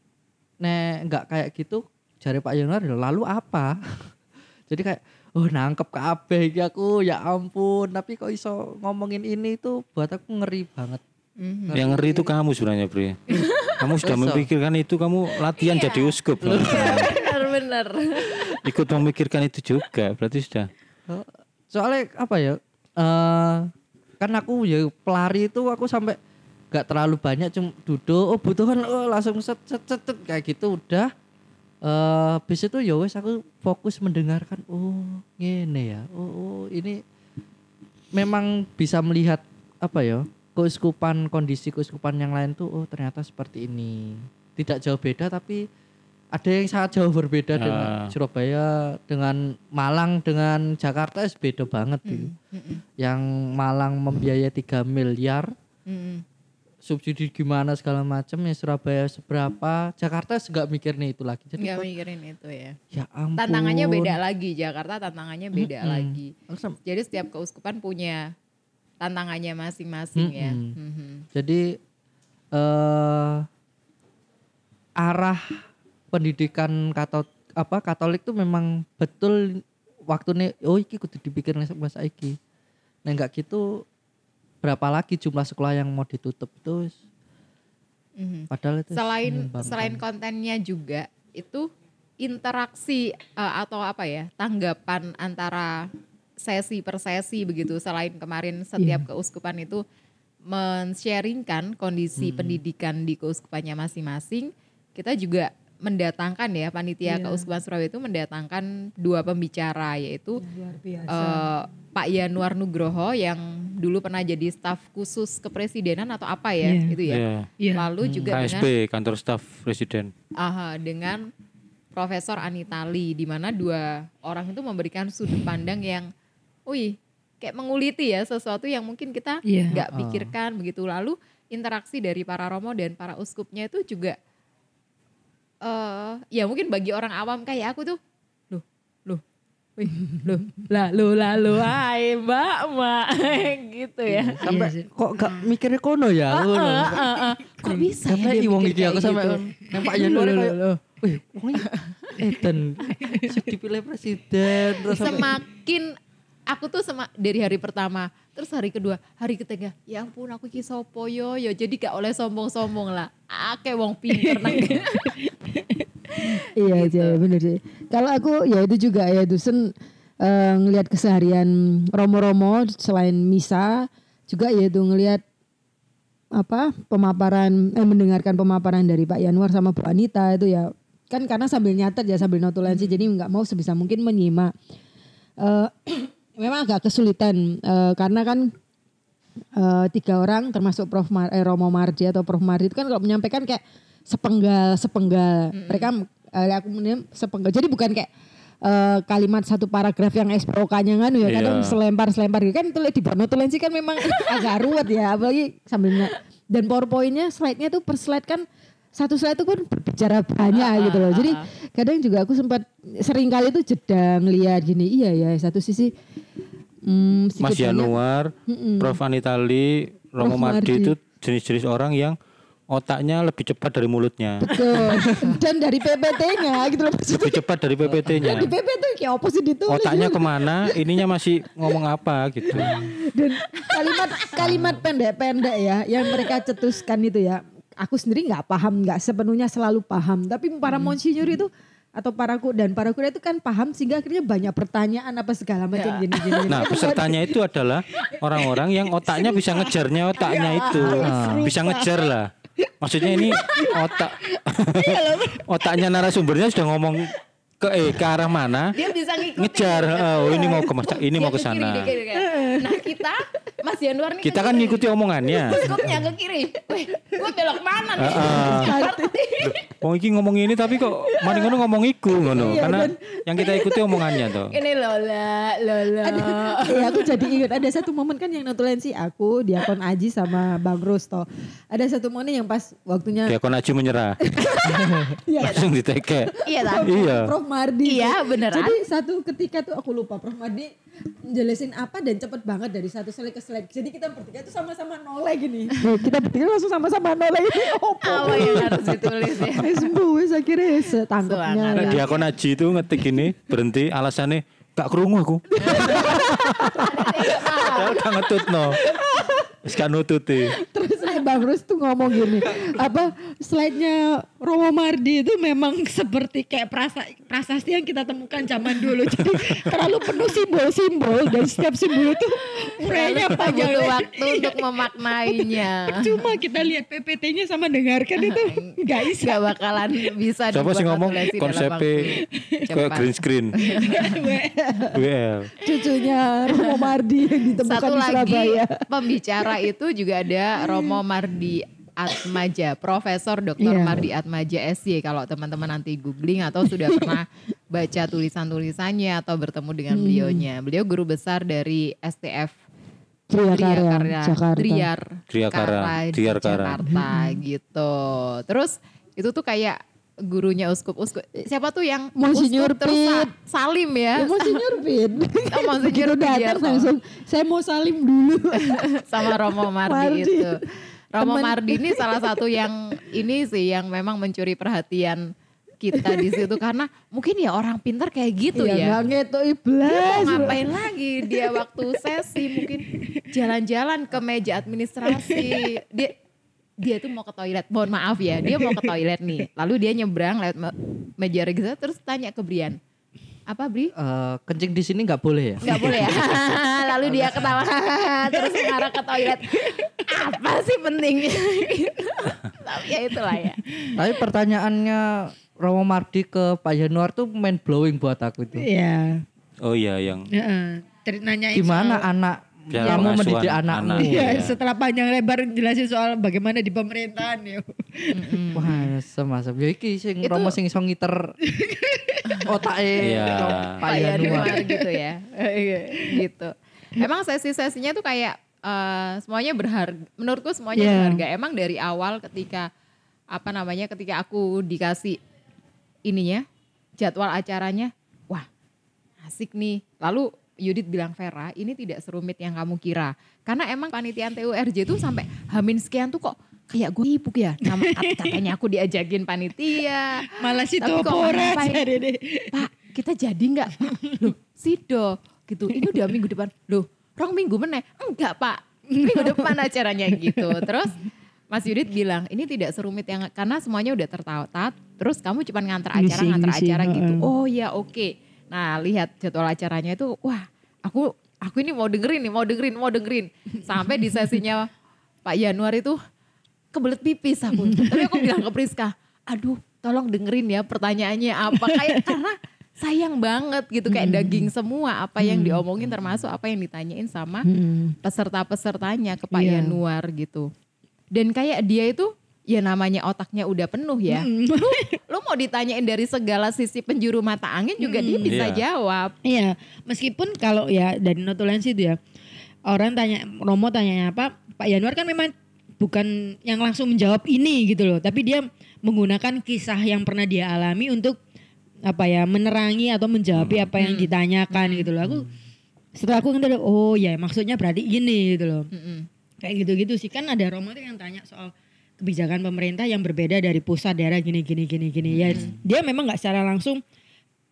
nek nggak kayak gitu jari Pak Yonar ya lalu apa? <laughs> Jadi kayak oh nangkep kabeh iki aku ya ampun tapi kok iso ngomongin ini tuh buat aku ngeri banget. Mhm. Yang ngeri itu kamu sebenarnya, Bre. <laughs> Kamu sudah Besok. memikirkan itu, kamu latihan Iya. jadi uskup. Benar-benar. <laughs> Ikut memikirkan itu juga, berarti sudah. Soalnya apa ya? eh kan aku ya pelari itu aku sampai nggak terlalu banyak cuma duduk oh butuhan oh langsung set set set, set, kayak gitu udah eh bis itu ya wes aku fokus mendengarkan oh ngene ya oh, oh ini memang bisa melihat apa ya keuskupan kondisi keuskupan yang lain tuh oh ternyata seperti ini tidak jauh beda tapi ada yang sangat jauh berbeda dengan Ah. Surabaya dengan Malang dengan Jakarta is beda banget gitu. Mm-mm. Yang Malang membiayai 3 miliar Mm-mm. subsidi gimana segala macam ya Surabaya seberapa Jakarta nggak mikir nih itu lagi jadi Nggak kok- mikirin itu ya. ya ampun Tantangannya beda lagi. Jakarta tantangannya beda Mm-mm. lagi. Aku sam- Jadi setiap keuskupan punya tantangannya masing-masing ya. Mm-mm. Mhm. jadi eh arah pendidikan kato apa Katolik tuh memang betul waktu nih oh iki kudu dipikir mas iki nah nggak gitu berapa lagi jumlah sekolah yang mau ditutup itu Mhm. padahal itu Selain selain kontennya juga itu interaksi eh, atau apa ya tanggapan antara sesi per sesi begitu. Selain kemarin setiap keuskupan itu men-sharingkan kondisi Hmm. pendidikan di keuskupannya masing-masing, kita juga mendatangkan ya panitia Iya. keuskupan Surabaya itu mendatangkan dua pembicara yaitu Luar biasa. eh, Pak Yanuar Nugroho yang dulu pernah jadi staf khusus kepresidenan atau apa ya Iya. itu ya. Iya. Iya. Lalu juga dengan KSP, kantor staf presiden. aha, dengan Profesor Anitali di mana dua orang itu memberikan sudut pandang yang wih kayak menguliti ya sesuatu yang mungkin kita Iya. nggak Ah. pikirkan begitu lalu interaksi dari para romo dan para uskupnya itu juga eh ya mungkin bagi orang awam kayak aku tuh loh loh Loh, lalu lalu hai mbak mbak <laughs> gitu ya. Sampai Iya kok gak mikirnya kono ya? Ngono. ah, ah, ah. Kok bisa ya Sampai dia wong mikir iki aku sampai gitu? nang Pak Januar kayak Wih, wong iki Eden dipilih presiden terus sampai semakin aku tuh sama dari hari pertama terus hari kedua hari ketiga ya ampun aku iki sopo yo yo jadi gak oleh sombong-sombong lah akeh wong pinter nang <laughs> Iya Gitu. aja bener sih. Kalau aku ya itu juga ya Dusen eh, ngelihat keseharian romo-romo selain misa juga ya itu ngelihat apa pemaparan eh mendengarkan pemaparan dari Pak Yanwar sama Bu Anita itu ya kan karena sambil nyatet ya sambil notulensi jadi nggak mau sebisa mungkin menyimak. Eh, <clears throat> memang agak kesulitan eh, karena kan eh, tiga orang termasuk Prof Mar eh, Romo Mardi atau Prof Mardi itu kan kalau menyampaikan kayak sepenggal sepenggal. Mereka eh, aku sepenggal. Jadi bukan kayak eh, kalimat satu paragraf yang SPOK-nya kan ya kadang Iya. selempar selempar gitu. Kan itu di notulensi kan memang <laughs> agak ruwet ya apalagi sambil dan powerpointnya slide-nya tuh per slide kan satu slide itu kan berbicara banyak gitu loh jadi kadang juga aku sempat sering kali tuh jeda ngeliat gini iya ya satu sisi hmm, Mas sedikit banyak- Januar, Prof Anitali, Romo. Mardi itu jenis-jenis orang yang otaknya lebih cepat dari mulutnya. Betul. <laughs> Dan dari PPT-nya gitu loh maksudnya. Lebih cepat dari PPT-nya. Di PP tuh kayak apa sih ditulis. Otaknya ke mana, ininya masih ngomong apa gitu. Dan kalimat kalimat pendek-pendek ya yang mereka cetuskan itu ya. Aku sendiri nggak paham, nggak sepenuhnya selalu paham. Tapi para Hmm. monsinyur itu atau para ku dan para kuda itu kan paham sehingga akhirnya banyak pertanyaan apa segala macam gini gini. <laughs> Nah pesertanya itu adalah orang-orang yang otaknya bisa ngejarnya otaknya itu. Bisa ngejar lah. Maksudnya ini <laughs> otak <laughs> otaknya narasumbernya sudah ngomong ke eh ke arah mana? Dia bisa ngikutin ngejar oh ini mau ke mas ini Dia mau ke kiri, sana. kiri, nah kita Mas Januar nih kita kan ngikuti omongannya. Skupnya ke kiri. Wih, gue belok mana nih? Ngerti. Wong iki ngomong ini tapi kok mari ngono ngomong iku ngono. Karena yang kita ikuti omongannya tuh Ini Lola, Lola. ya aku jadi ingat ada satu momen kan yang notulensi aku Diakon Aji sama Bang Rusto ada satu momen yang pas waktunya Diakon Aji menyerah. <laughs> Langsung diteke. Iya tak? iya. Prof Mardi Iya, beneran. jadi satu ketika tuh aku lupa Prof. Mardi menjelasin apa dan cepet banget dari satu slide ke slide. Jadi kita bertiga tuh sama-sama noleh gini. Kita bertiga langsung sama-sama noleh. Ini opo? Apa yang harus ditulis ya? Sembuh wes akhirnya setangkapnya. Semangat. Nah, Diakon Aji itu ngetik gini berhenti alasannya gak kerungu aku. <laughs> Padahal gak ngetut no Wis gak nututi <laughs> Terus eh, Bang Rus tuh ngomong gini, apa slide-nya Romo Mardi itu memang seperti kayak prasa, prasasti yang kita temukan zaman dulu. <laughs> Jadi terlalu penuh simbol-simbol dan setiap simbol itu urainya panjang. waktu untuk memaknainya. <laughs> Cuma kita lihat PPT-nya sama dengarkan itu nggak bisa. Gak bakalan bisa siapa sih ngomong konsepnya cepat. green screen WL Cucunya Romo Mardi yang ditemukan Satu di lagi Surabaya. Pembicara itu juga ada Romo Mardi Atmaja, Profesor Dr. Iya. Mardi Atmaja SY. Kalau teman-teman nanti googling atau sudah pernah baca tulisan-tulisannya atau bertemu dengan Hmm. beliaunya. Beliau guru besar dari STF Tria Triar Karya, Karya, Jakarta. Triar, Triakara. Jakarta gitu. Terus itu tuh kayak gurunya uskup-uskup. Siapa tuh yang Monsinyur uskup terus salim ya? Ya, Monsinyur Pin. <laughs> Oh, Monsinyur datang Pidiarto. langsung, saya mau salim dulu. <laughs> sama Romo Mardi, Mardi. itu. Romo Temen. Mardi ini salah satu yang ini sih yang memang mencuri perhatian kita di situ karena mungkin ya orang pintar kayak gitu Iya, ya. nggak ngetok Dia iblis. mau ngapain lagi dia waktu sesi mungkin jalan-jalan ke meja administrasi. Dia dia tuh mau ke toilet. Mohon maaf ya, dia mau ke toilet nih. Lalu dia nyebrang lewat me- meja registrasi terus tanya ke Brian. Apa Bri? Eh, kencing di sini nggak boleh ya? Nggak boleh ya. <laughs> Lalu dia ketawa terus mengarah ke toilet. Apa sih pentingnya? Tapi ya itulah ya. Tapi pertanyaannya Romo Mardi ke Pak Januar tuh main blowing buat aku itu. Iya. oh iya yang Heeh. Ter- nanyain Gimana soal- anak Ya, mau pengasuhan mendidik anak. anakmu? Iya, Iya. setelah panjang lebar jelasin soal bagaimana di pemerintahan ya. Wah, semasam. Ya iki sing Itu- Romo sing iso ngiter <laughs> otake Iya. Yanuar gitu ya. <laughs> Iya, gitu. Emang sesi-sesinya tuh kayak eh, semuanya berharga. Menurutku semuanya Iya. berharga. Emang dari awal ketika apa namanya ketika aku dikasih ininya jadwal acaranya, wah asik nih. Lalu Yudit bilang Vera, ini tidak serumit yang kamu kira. Karena emang panitian TURJ itu sampai hamin sekian tuh kok kayak gue sibuk ya. Nama, <laughs> katanya aku diajakin panitia. Malah si Tapi kok Topora ngapain? cari deh. Pak, kita jadi nggak? Loh, Sido gitu. Ini udah minggu depan. Loh, rong minggu meneh. Enggak, Pak. Minggu depan acaranya gitu. Terus Mas Yudit bilang, ini tidak serumit yang karena semuanya udah tertata. Terus kamu cuma ngantar acara, ngantar acara gitu. Oh ya, oke. Nah, lihat jadwal acaranya itu, wah, aku aku ini mau dengerin nih, mau dengerin, mau dengerin. Sampai di sesinya Pak Januar itu kebelet pipis aku. Tapi aku bilang ke Priska, aduh tolong dengerin ya pertanyaannya apa. Kayak karena sayang banget gitu kayak daging semua apa yang diomongin termasuk apa yang ditanyain sama Hmm. peserta-pesertanya ke Pak Iya. Yanuar gitu. Dan kayak dia itu ya namanya otaknya udah penuh ya. Hmm. Lu, lu mau ditanyain dari segala sisi penjuru mata angin juga dia bisa Iya. jawab. Iya, meskipun kalau ya dari notulensi itu ya orang tanya Romo tanya apa, Pak Januar kan memang bukan yang langsung menjawab ini gitu loh, tapi dia menggunakan kisah yang pernah dia alami untuk apa ya menerangi atau menjawab apa yang ditanyakan gitu loh. Aku setelah aku ngerti oh ya maksudnya berarti ini gitu loh. Mm-mm. Kayak gitu-gitu sih kan ada Romo tuh yang tanya soal kebijakan pemerintah yang berbeda dari pusat daerah gini gini gini gini ya dia memang nggak secara langsung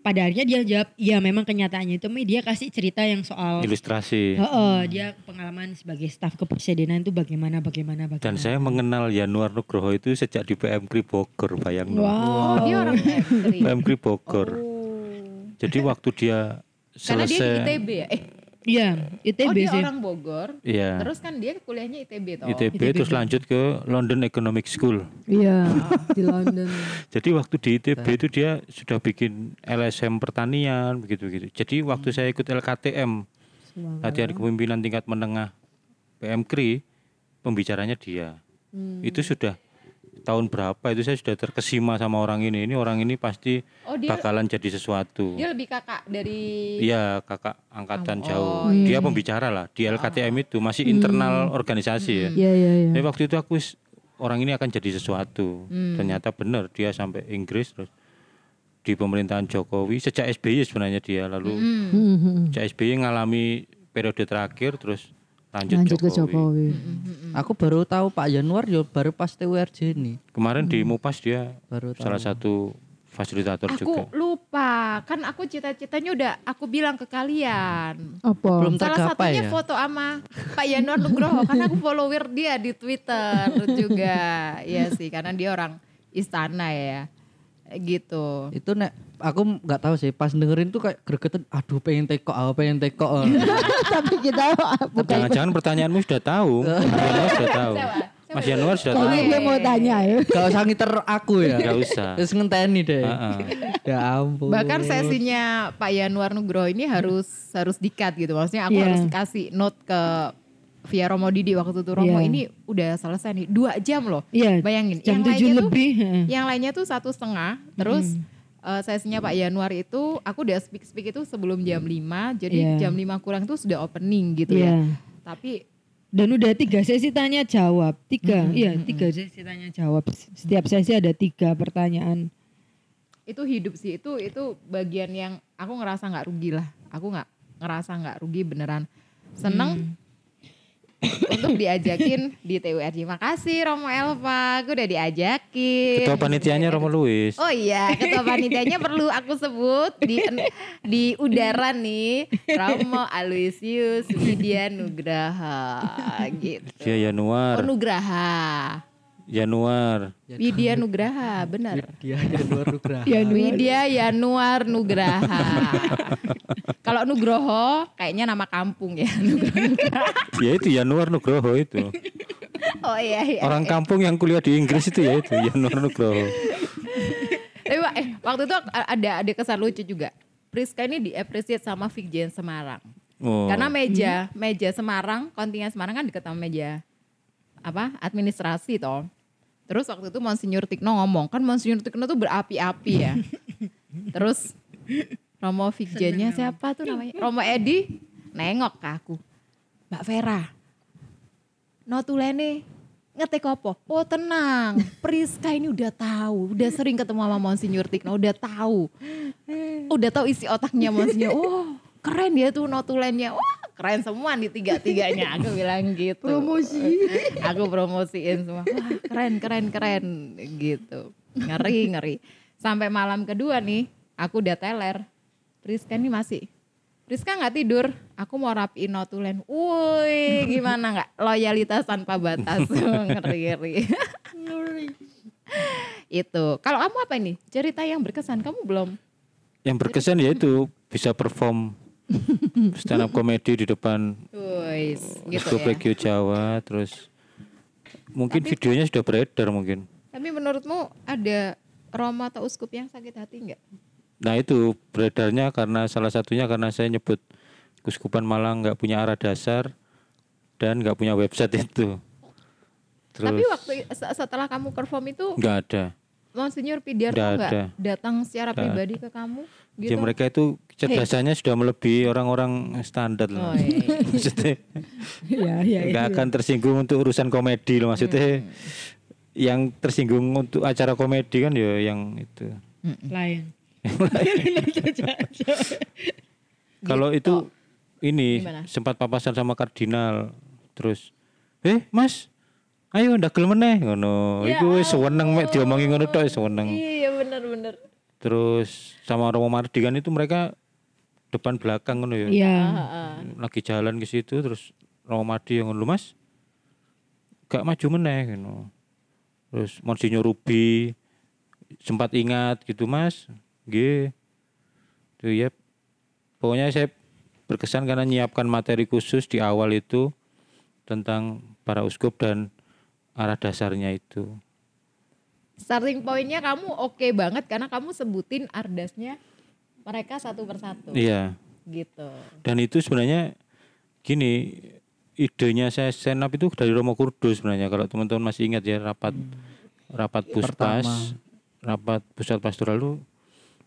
pada akhirnya dia jawab ya memang kenyataannya itu Mi, dia kasih cerita yang soal Ilustrasi. Heeh, dia pengalaman sebagai staf kepresidenan itu bagaimana bagaimana bagaimana Dan saya mengenal Yanuar Nugroho itu sejak di PM Kri Bogor, bayang no. wow Oh, dia orang. PM Bogor. Oh. Jadi waktu dia Karena dia selesai ITB ya? Eh, iya ITB oh dia sih orang Bogor. Iya. Terus kan dia kuliahnya ITB toh. ITB terus lanjut ke London Economic School. iya di London <laughs> Jadi waktu di ITB itu dia sudah bikin LSM pertanian begitu-begitu. Jadi waktu saya ikut LKTM latihan kepemimpinan tingkat menengah PM Kri, pembicaranya dia. Itu sudah tahun berapa itu saya sudah terkesima sama orang ini. Ini orang ini pasti Oh dia bakalan jadi sesuatu. dia lebih kakak dari Iya kakak angkatan Oh, jauh. iya. Dia pembicara lah di LKTM itu masih internal organisasi ya. iya iya iya Tapi waktu itu aku wis, orang ini akan jadi sesuatu. Hmm. Ternyata benar dia sampai Inggris terus di pemerintahan Jokowi sejak SBY sebenarnya dia lalu Hmm. Hmm, hmm. sejak SBY ngalami periode terakhir terus lanjut, lanjut Jokowi. ke Jokowi Aku baru tahu Pak Januar yo baru pas TURJ nih. Kemarin di Hmm. Mupas dia Baru tahu. salah satu fasilitator Aku juga. lupa, kan aku cita-citanya udah aku bilang ke kalian. apa Belum Salah satunya ya. foto sama Pak Yanuar Nugroho karena aku follower dia di Twitter juga. Iya sih, karena dia orang istana ya. Gitu. Itu nek aku nggak tahu sih pas dengerin tuh kayak gregetan aduh pengen tekok aku pengen tekok <laughs> tapi kita bukan Jangan-jangan pertanyaanmu sudah tahu. <laughs> Mas Yanuar sudah tahu. Mas Yanuar sudah tahu. kayaknya dia mau tanya ya gak usah ngiter aku ya Gak usah. terus ngenteni deh Heeh. <laughs> ya ampun Bahkan sesinya Pak Yanuar Nugroho ini harus harus dikat gitu. Maksudnya aku Iya. harus kasih note ke via Romo Didi waktu itu Romo Iya. ini udah selesai nih dua jam loh. iya Bayangin. jam yang tujuh lainnya tuh- lebih heeh. Yang lainnya tuh satu setengah, terus eh, sesinya Pak Januar itu aku udah speak speak itu sebelum jam 5 jadi Iya. jam 5 kurang tuh sudah opening gitu Iya. ya. Tapi Dan udah tiga sesi tanya jawab, tiga, iya tiga sesi tanya jawab. Setiap sesi ada tiga pertanyaan. itu hidup sih itu itu bagian yang aku ngerasa nggak rugi lah. Aku nggak ngerasa nggak rugi beneran. Seneng untuk diajakin di TURJ. Makasih Romo Elva, aku udah diajakin. Ketua panitianya Romo Luis. Oh iya, ketua panitianya perlu aku sebut di di udara nih Romo Aloysius Widya Nugraha gitu. Dia Yanuar. Oh Nugraha. Januar. Widya Nugraha, benar. dia Januar Nugraha Ya, Widya Yanuar Nugraha. Kalau Nugroho kayaknya nama kampung ya. Nugroho. Ya itu Januar Nugroho itu. Oh iya iya. Orang kampung yang kuliah di Inggris itu ya itu Januar Nugroho. Tapi eh, waktu itu ada ada kesan lucu juga. Priska ini di-appreciate sama Vigjen Semarang. Oh. Karena meja, meja Semarang, kontingen Semarang kan deket sama meja apa? Administrasi toh. Terus waktu itu Monsinyur Tikno ngomong, kan Monsinyur Tikno tuh berapi-api ya. <laughs> Terus Romo Vigjennya siapa tuh namanya? Romo Edi nengok ke aku. Mbak Vera, notulene ngetek apa? Oh tenang, Priska ini udah tahu, udah sering ketemu sama Monsinyur Tikno, udah tahu. Udah tahu isi otaknya Monsinyur. <laughs> Oh keren ya tuh notulennya. Wah keren semua nih tiga-tiganya. Aku bilang gitu. Promosi. <laughs> Aku promosiin semua. Wah keren, keren, keren gitu. Ngeri, ngeri. Sampai malam kedua nih, aku udah teler. Priska ini masih Rizka nggak tidur, aku mau rapiin notulen. Woi, gimana nggak? Loyalitas tanpa batas, <laughs> ngeri ngeri. Itu. Kalau kamu apa ini? Cerita yang berkesan kamu belum? Yang berkesan ya itu bisa perform stand up comedy di depan Woi, gitu ya. Jawa terus mungkin videonya sudah beredar mungkin. Tapi menurutmu ada Roma atau uskup yang sakit hati nggak? Nah itu beredarnya karena salah satunya karena saya nyebut Kuskupan Malang nggak punya arah dasar dan nggak punya website itu. Terus Tapi waktu se- setelah kamu perform itu nggak ada. Monsinyur Pidiarto Nggak ada. datang secara Nggak pribadi ke kamu? Ya Gitu? mereka itu kecerdasannya sudah melebihi orang-orang standar Oh, loh. iya. <laughs> maksudnya Iya, iya. nggak akan tersinggung untuk urusan komedi loh maksudnya. Hmm. Yang tersinggung untuk acara komedi kan ya yang itu. Lain. <laughs> Kalau itu ini Gitu. Gimana? sempat papasan sama kardinal. Terus, "Eh, Mas, ayo ndak gelem meneh." Ngono. Ya Iku wis seneng mek diomongi ngono tok wis seneng. Iya benar-benar. Terus sama Romo Mardi kan itu mereka depan belakang ngono ya. Iya. Lagi jalan ke situ terus Romo Mardi yang "Lu, Mas, gak maju meneh ngono. Terus Monsinyur Rubi sempat ingat gitu, Mas. Nggih. Tuh ya. Pokoknya saya berkesan karena nyiapkan materi khusus di awal itu tentang para uskup dan arah dasarnya itu. Starting pointnya kamu oke banget karena kamu sebutin ardasnya mereka satu persatu. Iya. Gitu. Dan itu sebenarnya gini, idenya saya stand up itu dari Romo Kudus sebenarnya. Kalau teman-teman masih ingat ya rapat rapat puspas, rapat pusat pastoral itu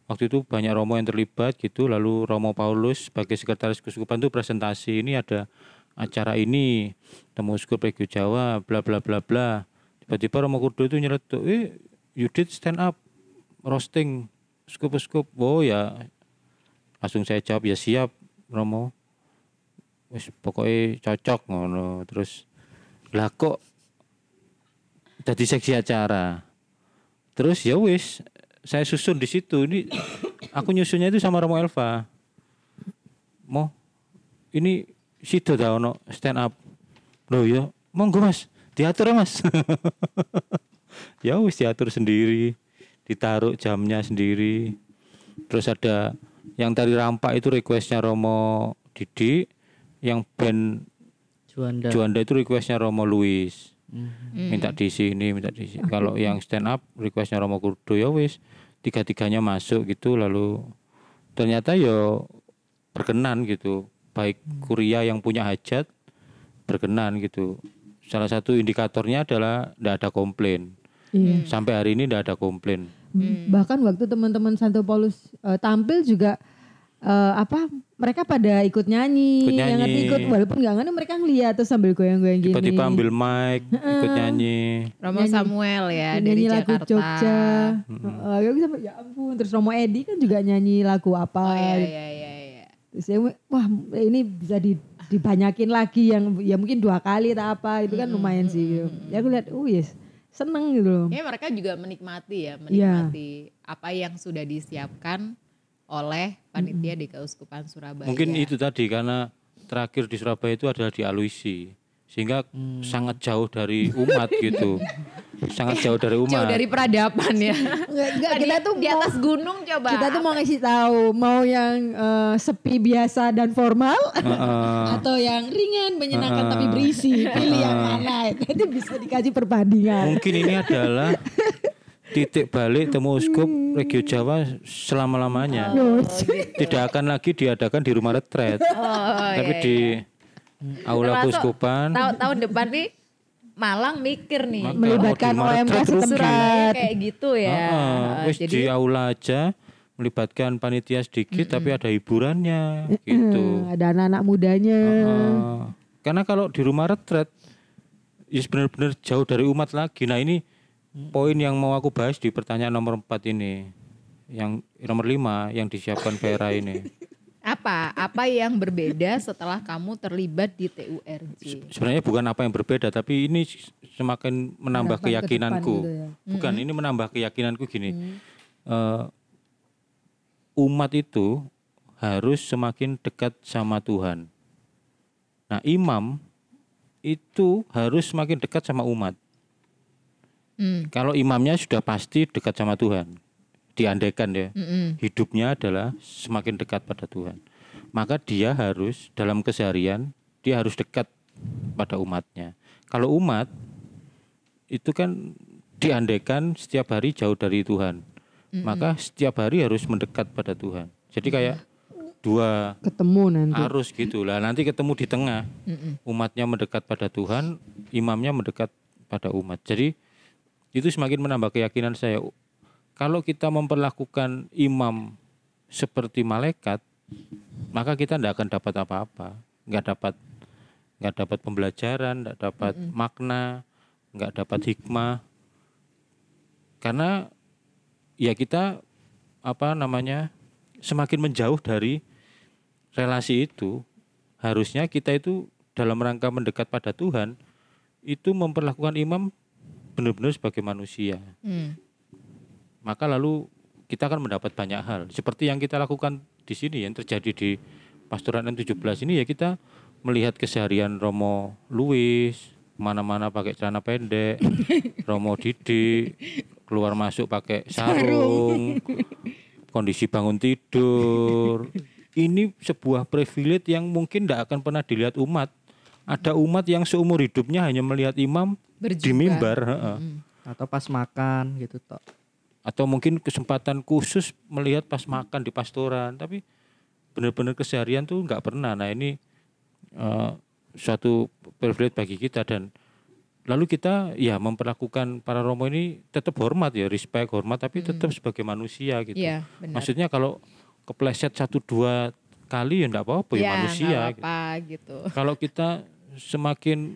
waktu itu banyak Romo yang terlibat gitu. Lalu Romo Paulus sebagai sekretaris keuskupan itu presentasi ini ada acara ini temu uskup Regio Jawa bla bla bla bla. Tiba-tiba Romo Kudus itu nyeletuk, "Eh, you did stand up roasting uskup-uskup." Oh ya, langsung saya jawab ya siap Romo. Wis pokoknya cocok ngono. Terus lah kok jadi seksi acara? Terus ya wis saya susun di situ. Ini <coughs> aku nyusunnya itu sama Romo Elva. Mau ini situ dah ono stand up? Loh ya monggo mas diatur ya mas. <laughs> Ya wis diatur sendiri. Ditaruh jamnya sendiri. Terus ada yang tadi rampak itu requestnya Romo Didi yang band Juanda. Juanda itu requestnya Romo Luis. Hmm. minta di sini minta di sini. Kalau yang stand up requestnya Romo Kurdo ya wis tiga tiganya masuk gitu lalu ternyata ya berkenan gitu. Baik kuria yang punya hajat berkenan gitu salah satu indikatornya adalah tidak ada komplain Iya. sampai hari ini tidak ada komplain Bahkan waktu teman-teman Santo Paulus eh, tampil juga eh, apa mereka pada ikut nyanyi, Ikut yang ngerti nyanyi. ikut walaupun nggak ngerti mereka ngeliat terus sambil goyang-goyang gini. tiba-tiba ambil mic ikut nyanyi Romo Samuel ya dari nyanyi lagu Jakarta. Jogja. Heeh, ya bisa ya ampun terus Romo Edi kan juga nyanyi lagu apa. Oh iya iya iya iya. Terus ya, wah ini bisa di, dibanyakin lagi yang ya mungkin dua kali atau apa itu kan lumayan sih gitu. Ya aku lihat oh yes seneng gitu loh. Ya mereka juga menikmati Iya. ya, menikmati apa yang sudah disiapkan oleh panitia di Keuskupan Surabaya. Mungkin itu tadi karena terakhir di Surabaya itu adalah di Aluisi sehingga sangat jauh dari umat gitu. <laughs> sangat jauh dari umat. jauh dari peradaban ya. Enggak, enggak Tadi kita tuh di mau- atas gunung coba. kita tuh mau ngasih tahu mau yang eh, sepi biasa dan formal Heeh. <laughs> atau yang ringan menyenangkan tapi berisi pilih yang mana itu bisa dikasih perbandingan Mungkin ini adalah titik balik temu uskup Regio Jawa selama-lamanya. Tidak akan lagi diadakan di rumah retret, Oh, tapi di aula Termasuk keuskupan. Tahun tahun depan nih Malang mikir nih. Maka melibatkan di OMK setempat Kayak gitu ya. Heeh, Nah, wis jadi di aula aja melibatkan panitia sedikit tapi ada hiburannya gitu. Hmm, ada anak-anak mudanya Heeh. karena kalau di rumah retret is benar-benar jauh dari umat lagi. Nah ini poin yang mau aku bahas di pertanyaan nomor 4 ini. Yang nomor 5 yang disiapkan Vera ini. <laughs> Apa? Apa yang berbeda setelah kamu terlibat di TURJ? Sebenarnya bukan apa yang berbeda, tapi ini semakin menambah ke keyakinanku. gitu ya. Bukan, ini menambah keyakinanku gini. Eh, umat itu harus semakin dekat sama Tuhan. Nah, imam itu harus semakin dekat sama umat. Hmm. Kalau imamnya sudah pasti dekat sama Tuhan, diandaikan ya, Mm-mm. hidupnya adalah semakin dekat pada Tuhan. Maka dia harus dalam keseharian dia harus dekat pada umatnya. Kalau umat itu kan diandaikan setiap hari jauh dari Tuhan. Maka setiap hari harus mendekat pada Tuhan. Jadi kayak dua Ketemu nanti. arus gitu lah. Nanti ketemu di tengah. Mm-mm. Umatnya mendekat pada Tuhan, imamnya mendekat pada umat. Jadi itu semakin menambah keyakinan saya. Kalau kita memperlakukan imam seperti malaikat, maka kita tidak akan dapat apa-apa. Nggak dapat nggak dapat pembelajaran, nggak dapat makna, nggak dapat hikmah. Karena ya kita apa namanya semakin menjauh dari relasi itu harusnya kita itu dalam rangka mendekat pada Tuhan itu memperlakukan imam benar-benar sebagai manusia Hmm. Maka lalu kita akan mendapat banyak hal. Seperti yang kita lakukan di sini yang terjadi di pastoran N17 ini ya kita melihat keseharian Romo Luis mana-mana pakai celana pendek <laughs> Romo Didi keluar masuk pakai sarung kondisi bangun tidur. Ini sebuah privilege yang mungkin tidak akan pernah dilihat umat. Ada umat yang seumur hidupnya hanya melihat imam di Berjubah. mimbar heeh. Atau pas makan gitu toh atau mungkin kesempatan khusus melihat pas makan di pastoran tapi benar-benar keseharian tuh nggak pernah nah ini eh, suatu privilege bagi kita dan lalu kita ya memperlakukan para romo ini tetap hormat ya respect hormat tapi tetap sebagai manusia gitu benar. maksudnya kalau kepleset satu dua kali ya enggak apa-apa ya, Ya, manusia nggak gitu. apa gitu. kalau kita semakin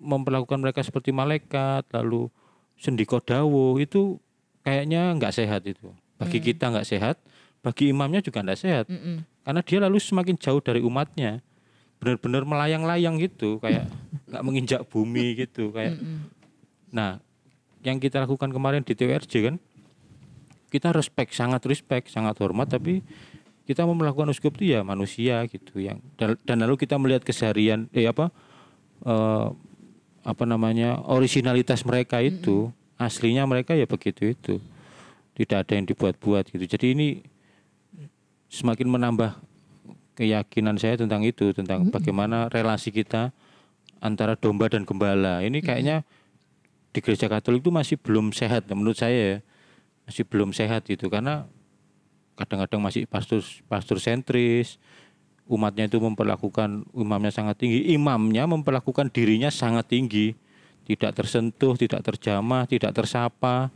memperlakukan mereka seperti malaikat lalu sendiko dawo itu kayaknya nggak sehat itu. Bagi kita nggak sehat bagi imamnya juga nggak sehat. Mm-mm. karena dia lalu semakin jauh dari umatnya. Benar-benar melayang-layang gitu kayak nggak menginjak bumi gitu kayak Mm-mm. nah yang kita lakukan kemarin di TWRJ kan kita respect sangat respect sangat hormat tapi kita mau melakukan uskup itu ya manusia gitu yang dan, dan lalu kita melihat keseharian eh apa eh, apa namanya originalitas mereka itu aslinya mereka ya begitu itu. Tidak ada yang dibuat-buat gitu. Jadi ini semakin menambah keyakinan saya tentang itu tentang bagaimana relasi kita antara domba dan gembala. Ini kayaknya di gereja Katolik itu masih belum sehat menurut saya ya. masih belum sehat itu karena kadang-kadang masih pastor pastor sentris umatnya itu memperlakukan imamnya sangat tinggi imamnya memperlakukan dirinya sangat tinggi tidak tersentuh tidak terjamah tidak tersapa.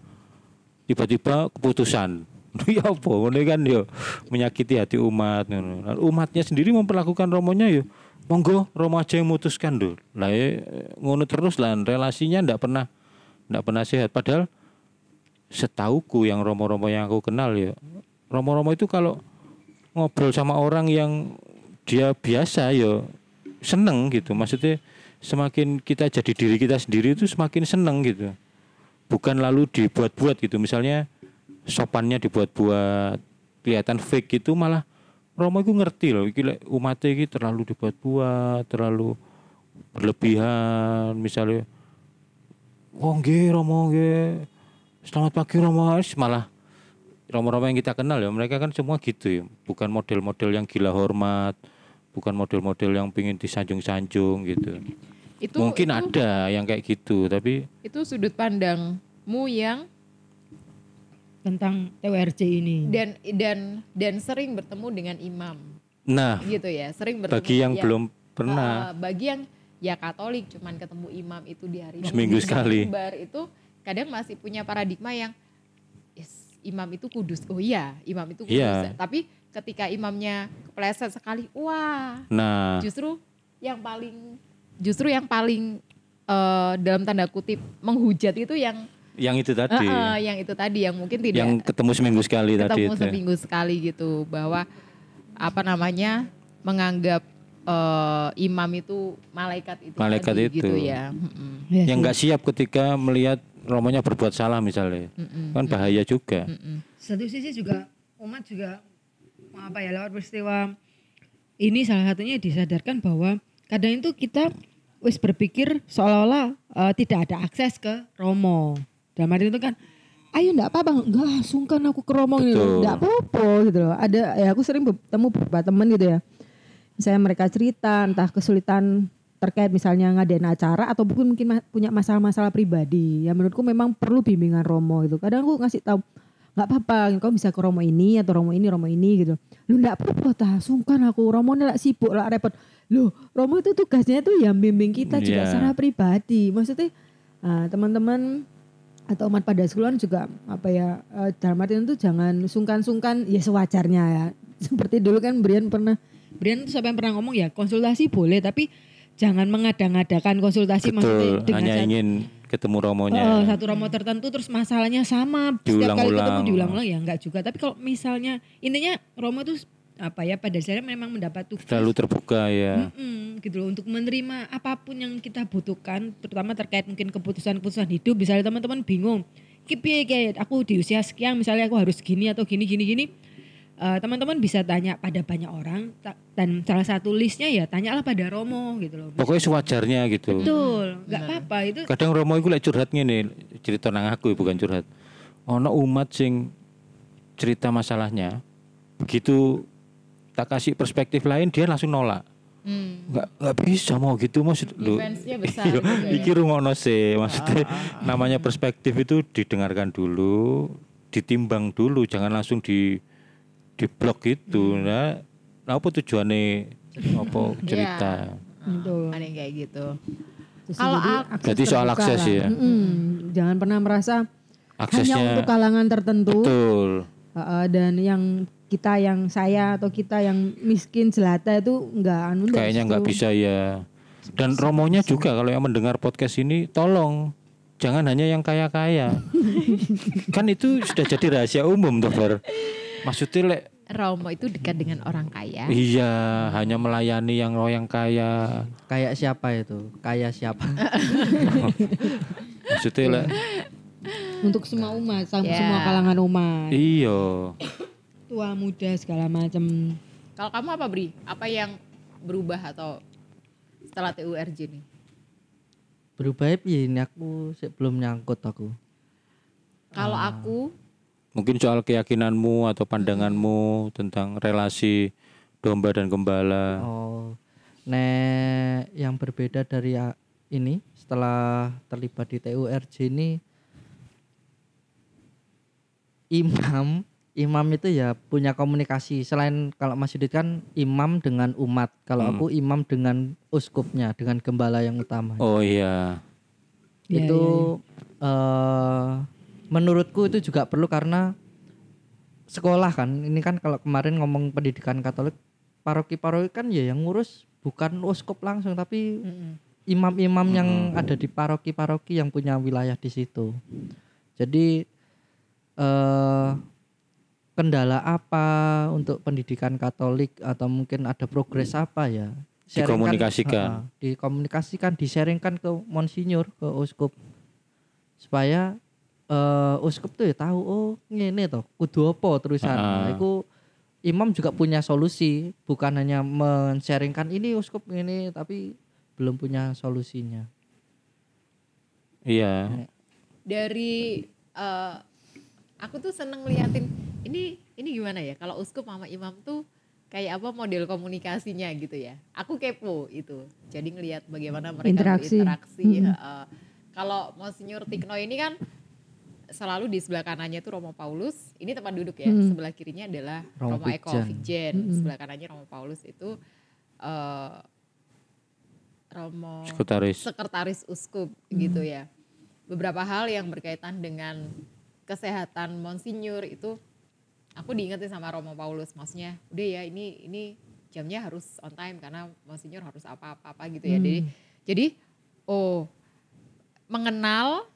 Tiba-tiba keputusan. <laughs> Ya apa? Ini kan yo menyakiti hati umat umatnya sendiri memperlakukan romonya yo monggo romo aja yang memutuskan dulu lah ya, ngono terus lah relasinya ndak pernah ndak pernah sehat. Padahal setauku yang romo-romo yang aku kenal ya romo-romo itu kalau ngobrol sama orang yang dia biasa ya seneng gitu. Maksudnya semakin kita jadi diri kita sendiri itu semakin seneng gitu. Bukan lalu dibuat-buat gitu. Misalnya sopannya dibuat-buat kelihatan fake gitu malah Romo itu ngerti loh. Iki umatnya iki terlalu dibuat-buat terlalu berlebihan. Misalnya oh Romo nggih. Selamat pagi Romo. Malah Romo-romo yang kita kenal ya mereka kan semua gitu ya. Bukan model-model yang gila hormat bukan model-model yang pingin disanjung-sanjung gitu Itu mungkin itu, ada yang kayak gitu tapi itu sudut pandangmu yang tentang TWRC ini. dan dan dan sering bertemu dengan imam nah gitu ya sering bertemu bagi yang ya, belum pernah uh, bagi yang ya Katolik cuman ketemu imam itu di hari Seminggu Minggu, sekali. mimbar itu kadang masih punya paradigma yang yes, imam itu kudus oh iya imam itu kudus Iya. tapi ketika imamnya kepleset sekali wah nah justru yang paling justru yang paling eh, dalam tanda kutip menghujat itu yang Yang itu tadi. eh, eh, yang itu tadi yang mungkin tidak yang ketemu seminggu sekali tadi ketemu itu. seminggu sekali gitu bahwa apa namanya menganggap eh, imam itu malaikat itu Malaikat tadi, itu. gitu ya. Iya Yang nggak siap ketika melihat romonya berbuat salah misalnya. Mm-mm. Kan bahaya juga. Mm-mm. satu sisi juga umat juga apa ya lewat peristiwa ini salah satunya disadarkan bahwa kadang itu kita wis berpikir seolah-olah eh, tidak ada akses ke Romo. Dalam arti itu kan ayo enggak apa-apa enggak sungkan aku ke Romo gitu. Enggak apa-apa gitu loh. Ada ya aku sering bertemu beberapa teman gitu ya. Misalnya mereka cerita entah kesulitan terkait misalnya ngadain acara atau mungkin mungkin punya masalah-masalah pribadi. Yang menurutku memang perlu bimbingan Romo gitu. Kadang aku ngasih tahu nggak apa-apa kau bisa ke Romo ini atau Romo ini Romo ini gitu lu nggak apa-apa tah sungkan aku Romo lah sibuk lah repot lu Romo itu tugasnya tuh yang bimbing kita juga Iya. secara pribadi maksudnya ah, teman-teman atau umat pada sekalian juga apa ya eh, dalam artian itu jangan sungkan-sungkan ya sewajarnya ya seperti dulu kan Brian pernah Brian tuh sampai pernah ngomong ya konsultasi boleh tapi jangan mengada-ngadakan konsultasi maksudnya Betul. dengan Hanya ingin ketemu romonya. Oh, satu romo tertentu terus masalahnya sama. Setiap kali ketemu diulang-ulang. Ya enggak juga. Tapi kalau misalnya intinya romo itu apa ya pada dasarnya memang mendapat tugas. Selalu terbuka ya. Mm-mm, gitu loh. Untuk menerima apa pun yang kita butuhkan terutama terkait mungkin keputusan-keputusan hidup. Misalnya teman-teman bingung kipi kayak aku di usia sekian misalnya aku harus gini atau gini gini gini Eh, teman-teman bisa tanya pada banyak orang dan salah satu listnya ya tanyalah pada Romo gitu loh Pokoknya sewajarnya gitu. betul nggak apa-apa itu Kadang Romo itu lek curhat ngene, cerita nang aku bukan curhat. Ono umat sing cerita masalahnya, begitu tak kasih perspektif lain dia langsung nolak. Hmm. Nggak nggak bisa mau gitu maksud lu. Besar Iya, ya. iki rungono sih maksudnya namanya perspektif itu didengarkan dulu, ditimbang dulu, jangan langsung di di blok gitu. Nah, apa tujuannya apa cerita? Betul. Ada yang kayak gitu. Kalau jadi soal akses ya? Mm-mm. Jangan pernah merasa hanya Aksesnya untuk kalangan tertentu betul. Uh, dan yang kita yang saya atau kita yang miskin jelata itu enggak anu enggak Kayaknya nggak bisa ya. Dan romonya juga kalau yang mendengar podcast ini tolong jangan hanya yang kaya-kaya. <laughs> kan itu sudah jadi rahasia umum tuh Bar. Maksudnya lek Romo itu dekat dengan orang kaya. iya hanya melayani yang yang kaya. Kayak siapa itu? Kayak siapa? <laughs> Maksudnya lek untuk semua umat, Ya. semua kalangan umat, iya. tua muda segala macam. Kalau kamu apa Bri? Apa yang berubah atau setelah TURJ nih? Berubah ya ini aku belum nyangkut aku. Kalau Ah. aku Mungkin soal keyakinanmu atau pandanganmu tentang relasi domba dan gembala. Oh, nek yang berbeda dari ini setelah terlibat di TURJ ini imam imam itu ya punya komunikasi selain kalau Mas Yudit kan imam dengan umat kalau Hmm. aku imam dengan uskupnya dengan gembala yang utama Oh iya. Ya, itu eh, menurutku itu juga perlu karena sekolah kan. Ini kan kalau kemarin ngomong pendidikan Katolik paroki-paroki kan ya yang ngurus bukan uskup langsung tapi imam-imam yang ada di paroki-paroki yang punya wilayah di situ. Jadi eh kendala apa untuk pendidikan Katolik atau mungkin ada progres apa ya? Sharingkan- Dikomunikasikan. Ha, dikomunikasikan disaringkan ke monsinyur ke uskup supaya eh uskup tuh ya tahu oh ngene toh kudu apa terusan Ah. Nah, iku imam juga punya solusi bukan hanya men-sharingkan ini uskup ini tapi belum punya solusinya Iya. dari eh, aku tuh seneng ngeliatin ini ini gimana ya kalau uskup sama imam tuh kayak apa model komunikasinya gitu ya aku kepo itu jadi ngelihat bagaimana mereka Interaksi. berinteraksi Mm-mm. heeh. kalau Monsinyur Tikno ini kan selalu di sebelah kanannya tuh Romo Paulus ini tempat duduk ya Mm. sebelah kirinya adalah Romo Romo, Eko Fikjen. Mm-mm. sebelah kanannya Romo Paulus itu eh, Romo Sekretaris. sekretaris uskup gitu ya. Beberapa hal yang berkaitan dengan kesehatan Monsinyur itu aku diingetin sama Romo Paulus maksudnya udah ya ini ini jamnya harus on time karena Monsinyur harus apa-apa apa gitu ya. Hmm. Jadi jadi oh mengenal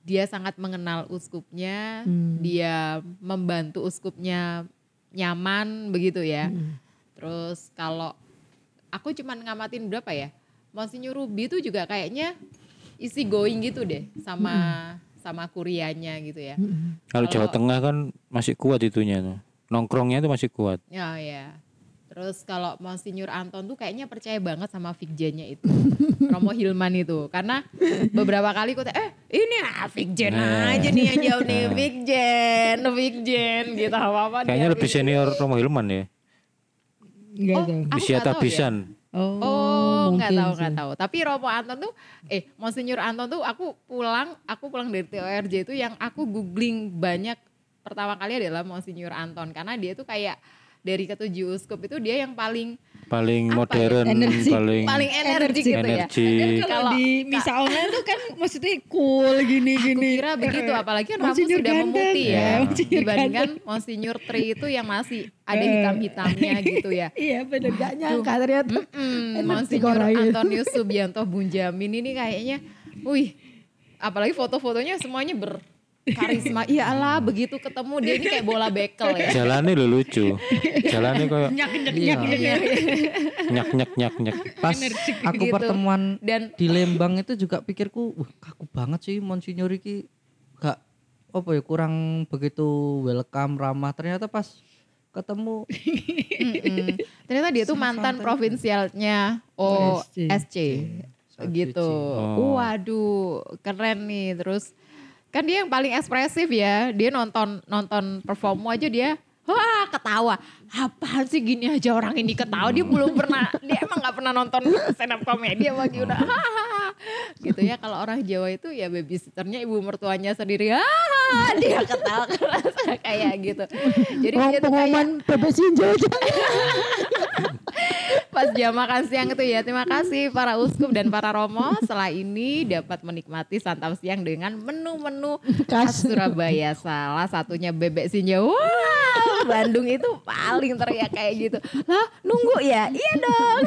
dia sangat mengenal uskupnya, Hmm. dia membantu uskupnya nyaman begitu ya. Hmm. Terus kalau aku cuman ngamatin berapa ya? Monsinyur Ruby itu juga kayaknya isi going gitu deh sama sama kurianya gitu ya. Mm-mm. Kalau Jawa Tengah kan masih kuat itunya tuh. Nongkrongnya tuh masih kuat. Ya ya. Terus kalau Monsinyur Anton tuh kayaknya percaya banget sama Vikjennya itu. <laughs> Romo Hilman itu. Karena beberapa kali aku eh ini ah Vikjen Nah. aja nih yang jauh nih. Vikjen, Vikjen gitu apa-apa. Kayaknya dia lebih Vikjen. senior Romo Hilman ya. Enggak Oh, tahu. Tahu ya. Oh, Oh, nggak tahu nggak tahu. Tapi Romo Anton tuh, eh Monsinyur Anton tuh aku pulang, aku pulang dari TORJ itu yang aku googling banyak pertama kali adalah Monsinyur Anton karena dia tuh kayak dari ketujuh uskup itu dia yang paling Paling Apa ya? modern, Energi. paling paling energi Energi. gitu ya. energi. Dan kalau Kalau- di misa online tuh kan maksudnya cool Aku gini-gini. kira begitu, apalagi kan rambut Monsinyur sudah memutih ya, Ya, Monsinyur dibandingkan Monsinyur Tri itu yang masih ada Eh. hitam-hitamnya <laughs> gitu ya. Iya bener gak nyangka ternyata. Mm, Monsinyur sih orangnya. Antonius Subianto Bunjamin ini kayaknya, wih, apalagi foto-fotonya semuanya berkarisma. Iya Allah, begitu ketemu dia ini kayak bola bekel ya. Jalannya lo lucu. Jalannya kayak Nyak nyak nyak nyak. nyak nyak nyak nyak. Pas aku gitu. pertemuan Dan di Lembang itu juga pikirku, wah kaku banget sih Monsinyur iki gak apa ya kurang begitu welcome ramah. Ternyata pas ketemu <laughs> mm-mm. ternyata dia tuh mantan provinsialnya OSC. OSC. gitu. Oh. Waduh, keren nih. Terus kan dia yang paling ekspresif ya. Dia nonton nonton perform aja dia Wah ketawa, apaan sih gini aja orang ini ketawa dia belum pernah, dia emang nggak pernah nonton stand up komedi apa udah <laughs> gitu ya kalau orang Jawa itu ya babysitternya ibu mertuanya sendiri, ah dia ketawa kerasa <laughs> kayak gitu. Jadi Wong dia tuh kayak aja. <laughs> pas jam makan siang itu ya. Terima kasih para uskup dan para romo. Setelah ini dapat menikmati santap siang dengan menu-menu khas. Surabaya. Salah satunya bebek sinja. Wow, Bandung itu paling teriak kayak gitu. Lah, nunggu ya? Iya dong.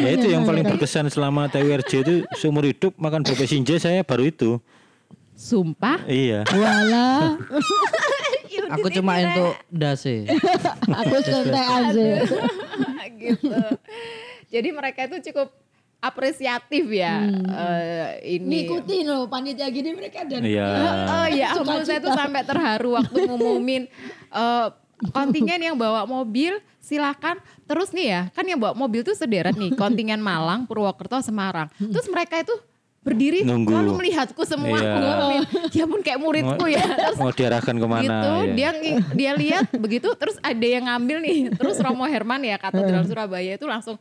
Ya itu yang paling berkesan selama TWRJ itu seumur hidup makan bebek sinja saya baru itu. Sumpah. Iya. Walah, <laughs> aku cuma untuk dase. <laughs> aku santai aja. <laughs> gitu. Jadi mereka itu cukup apresiatif ya. eh, ini. Ngikutin loh panitia gini mereka dan Iya. Oh ya Suka ampun saya tuh sampai terharu waktu ngumumin eh, kontingen yang bawa mobil silakan terus nih ya kan yang bawa mobil tuh sederet nih kontingen Malang Purwokerto Semarang terus mereka itu berdiri Nunggu. lalu melihatku semua Iya. aku ngumumin ya pun kayak muridku ya terus Mau diarahkan ke mana? gitu ya. dia dia lihat begitu terus ada yang ngambil nih terus Romo Herman ya katedral Surabaya itu langsung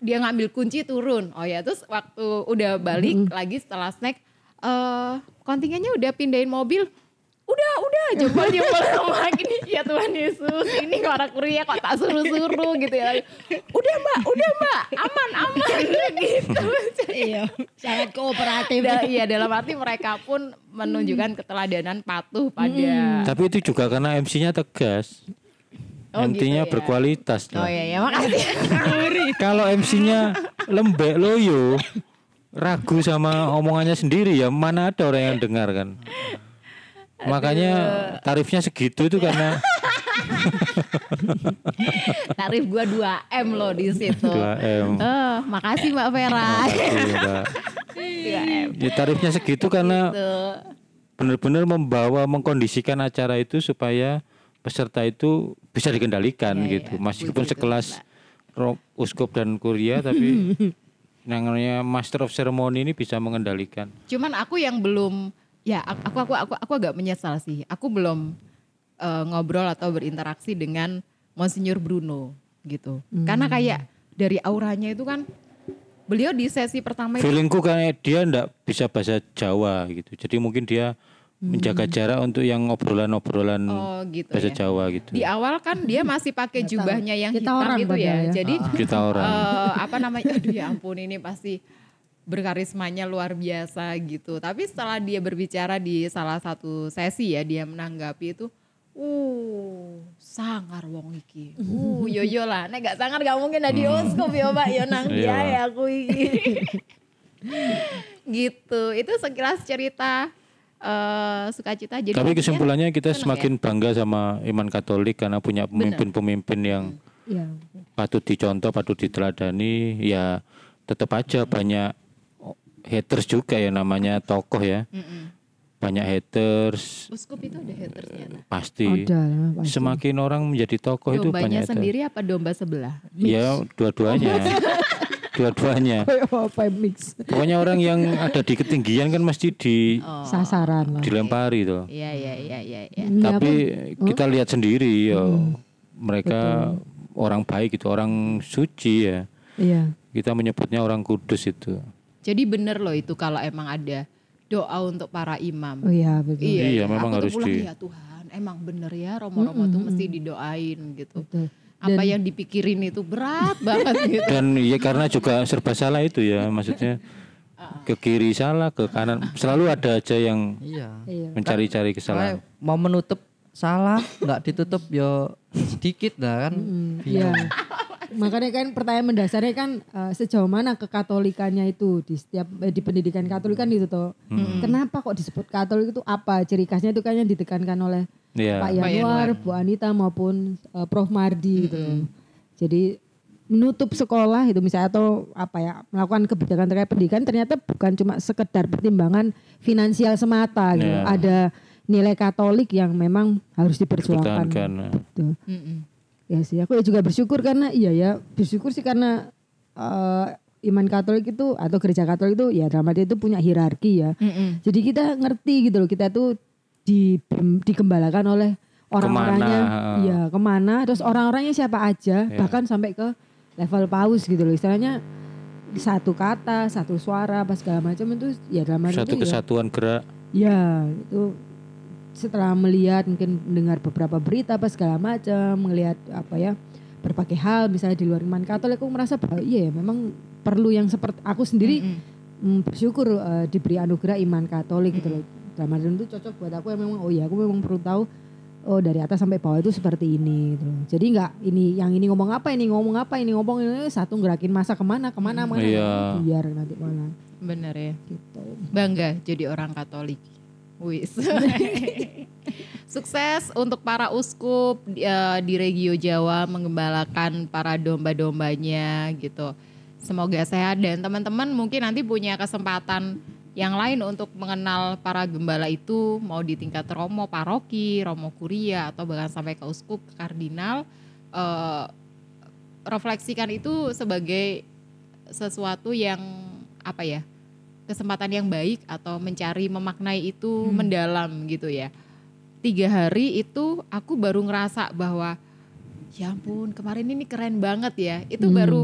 dia ngambil kunci turun oh ya terus waktu udah balik lagi setelah snack eh kontingennya udah pindahin mobil udah udah jempol jempol <laughs> lagi nih ya Tuhan Yesus ini orang kuria kok tak suruh suruh gitu ya udah mbak udah mbak aman aman <laughs> gitu iya sangat kooperatif. Da- iya dalam arti mereka pun menunjukkan keteladanan patuh pada Tapi itu juga karena MC-nya tegas. Oh, gitu Intinya ya. berkualitas Oh iya ya makasih. Kalau MC-nya lembek loyo, ragu sama omongannya sendiri ya mana ada orang yang dengar kan. Makanya tarifnya segitu itu karena <laughs> Tarif gua 2 M loh di situ. 2 M. Eh, makasih Mbak Vera. Makasih, Mbak. 2 M. Ya, tarifnya segitu karena Tuh. benar-benar membawa mengkondisikan acara itu supaya peserta itu bisa dikendalikan Iya, gitu. iya. Meskipun sekelas ro- uskup dan kuria tapi <laughs> namanya master of ceremony ini bisa mengendalikan. Cuman aku yang belum ya aku aku aku aku agak menyesal sih. Aku belum eh, ngobrol atau berinteraksi dengan Monsinyur Bruno gitu. Karena kayak dari auranya itu kan beliau di sesi pertama itu Feelingku kayak dia ndak bisa bahasa Jawa gitu. Jadi mungkin dia menjaga jarak untuk yang obrolan-obrolan oh gitu bahasa ya. Jawa gitu. Di awal kan dia masih pakai jubahnya yang Kita hitam orang itu ya. ya. Jadi Kita orang. eh, apa namanya? Aduh ya ampun ini pasti berkarismanya luar biasa gitu. Tapi setelah dia berbicara di salah satu sesi ya, dia menanggapi itu, uh sangar wong iki. Uh <laughs> yo yo lah, nek gak sangar gak mungkin ada di oskop ya Pak, yo nang dia ya aku iki. <laughs> gitu. Itu sekilas cerita eh sukacita. Jadi Tapi kesimpulannya kita ya? semakin bangga sama iman Katolik karena punya pemimpin-pemimpin yang Ya. patut dicontoh, patut diteladani. Ya tetap aja banyak haters juga ya namanya tokoh ya. Mm-mm. Banyak haters Uskup itu ada hatersnya. nah. pasti. Lah pasti. Semakin orang menjadi tokoh itu Dombanya banyak haters. sendiri apa domba sebelah? Ya dua-duanya. <laughs> dua-duanya. Kayak apa mix Pokoknya orang yang ada di ketinggian kan mesti di Oh. sasaran lah. dilempari tuh. Iya iya iya iya. iya. Ini Tapi apa? kita lihat sendiri ya mereka orang baik itu, orang suci ya. Iya. Kita menyebutnya orang kudus itu. Jadi bener loh itu kalau emang ada doa untuk para imam. Oh iya betul. Iya, memang aku tuh harus pulang, di- ya Tuhan, emang bener ya Romo-Romo tuh mesti didoain gitu. Betul. Apa yang dipikirin itu berat banget gitu. Dan ya karena juga serba salah itu ya, maksudnya ke kiri salah, ke kanan selalu ada aja yang Iya. Iya. mencari-cari kesalahan. Kayak mau menutup salah nggak ditutup yo sedikit dah kan. Iya. Makanya kan pertanyaan mendasarnya kan eh, sejauh mana kekatolikannya itu di setiap eh, di pendidikan Katolik kan itu toh. Kenapa kok disebut Katolik itu apa ciri khasnya itu kan yang ditekankan oleh Iya. Pak Yanuar, Bu Anita maupun eh, Prof Mardi gitu. loh. Jadi menutup sekolah itu misalnya atau apa ya melakukan kebijakan terkait pendidikan ternyata bukan cuma sekedar pertimbangan finansial semata gitu. Iya. Ada nilai Katolik yang memang harus diperjuangkan. Gitu. Mm-mm. Ya sih, aku juga bersyukur karena iya ya bersyukur sih karena eh, iman Katolik itu atau gereja Katolik itu ya dalam arti itu punya hierarki ya. Mm-mm. Jadi kita ngerti gitu loh kita tuh di dikembalakan oleh orang-orangnya, Ke mana, ya ke mana, terus orang-orangnya siapa aja, Ya. bahkan sampai ke level paus gitu loh istilahnya satu kata, satu suara, apa segala macam itu ya dalam arti Satu itu ya, kesatuan gerak. Ya, itu setelah melihat mungkin mendengar beberapa berita apa segala macam, melihat apa ya berbagai hal misalnya di luar iman Katolik aku merasa bahwa iya ya memang perlu yang seperti aku sendiri mm, bersyukur eh, diberi anugerah iman Katolik gitu loh. Dalam arti itu cocok buat aku yang memang oh iya aku memang perlu tahu oh dari atas sampai bawah itu seperti ini gitu loh. Jadi nggak ini yang ini ngomong apa ini ngomong apa ini ngomong ini satu gerakin masa ke mana ke mana mana Iya. biar nanti malah Bener ya. gitu. Bangga jadi orang Katolik. Wis. <laughs> Sukses untuk para uskup eh, di Regio Jawa mengembalakan para domba-dombanya gitu. Semoga sehat dan teman-teman mungkin nanti punya kesempatan yang lain untuk mengenal para gembala itu mau di tingkat romo paroki, romo kuria atau bahkan sampai ke uskup, ke kardinal. eh, refleksikan itu sebagai sesuatu yang apa ya kesempatan yang baik atau mencari memaknai itu mendalam gitu ya. Tiga hari itu aku baru ngerasa bahwa ya ampun kemarin ini keren banget ya. Itu Hmm. baru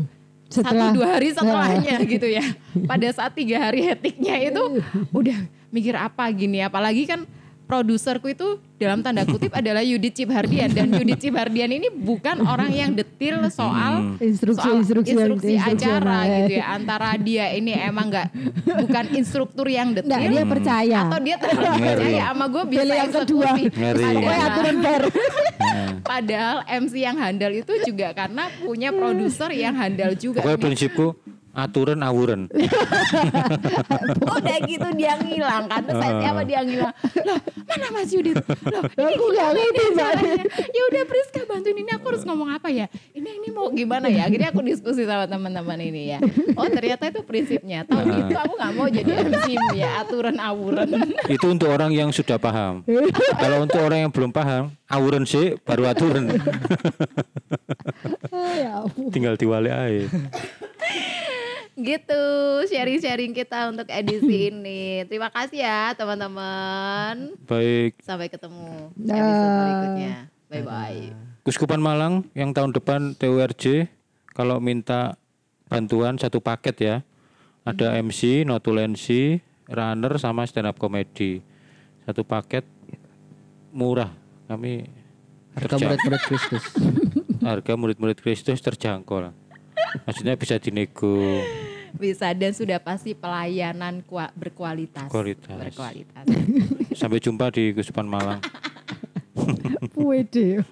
Setelah- satu dua hari <laughs> setelahnya gitu ya. Pada saat tiga hari <laughs> hetiknya itu <laughs> udah mikir apa gini? Apalagi kan produserku itu dalam tanda kutip adalah Yudit Ciphardian dan Yudit Ciphardian ini bukan orang yang detil soal Instruksi soal instruksi, instruksi acara yang- gitu ya. Antara dia ini emang nggak bukan instruktur yang detil. Nggak, dia percaya. atau dia percaya sama gue bisa Pilih yang kedua. aturan fair. Padahal MC yang handal itu juga karena punya produser yang handal juga. Pokoknya prinsipku aturan awuran. <laughs> Udah gitu dia ngilang kan. Terus saya siapa dia ngilang. Loh mana Mas Yudit? Loh ini Aku gimana ngerti, ini Mbak. caranya? Ya udah Priska bantuin ini aku harus ngomong apa ya? Ini ini mau gimana ya? Akhirnya aku diskusi sama teman-teman ini ya. Oh ternyata itu prinsipnya. Tahu gitu aku nggak mau jadi MC ya aturan awuran. Itu untuk orang yang sudah paham. Kalau untuk orang yang belum paham, awuran sih baru aturan. <laughs> Ya. Tinggal diwale aja. Gitu sharing-sharing kita untuk edisi <laughs> ini. Terima kasih ya teman-teman. Baik, Sampai ketemu episode berikutnya. Bye bye. Kuskupan Malang yang tahun depan TURJ kalau minta bantuan satu paket ya. Ada MC, notulensi, runner sama stand up comedy. Satu paket murah. Kami Harga murid-murid Kristus. <laughs> harga murid-murid Kristus terjangkau lah. Maksudnya bisa dinego. Bisa dan sudah pasti pelayanan kua- berkualitas. Kualitas. Berkualitas. Sampai jumpa di Kuskupan Malang. Wede.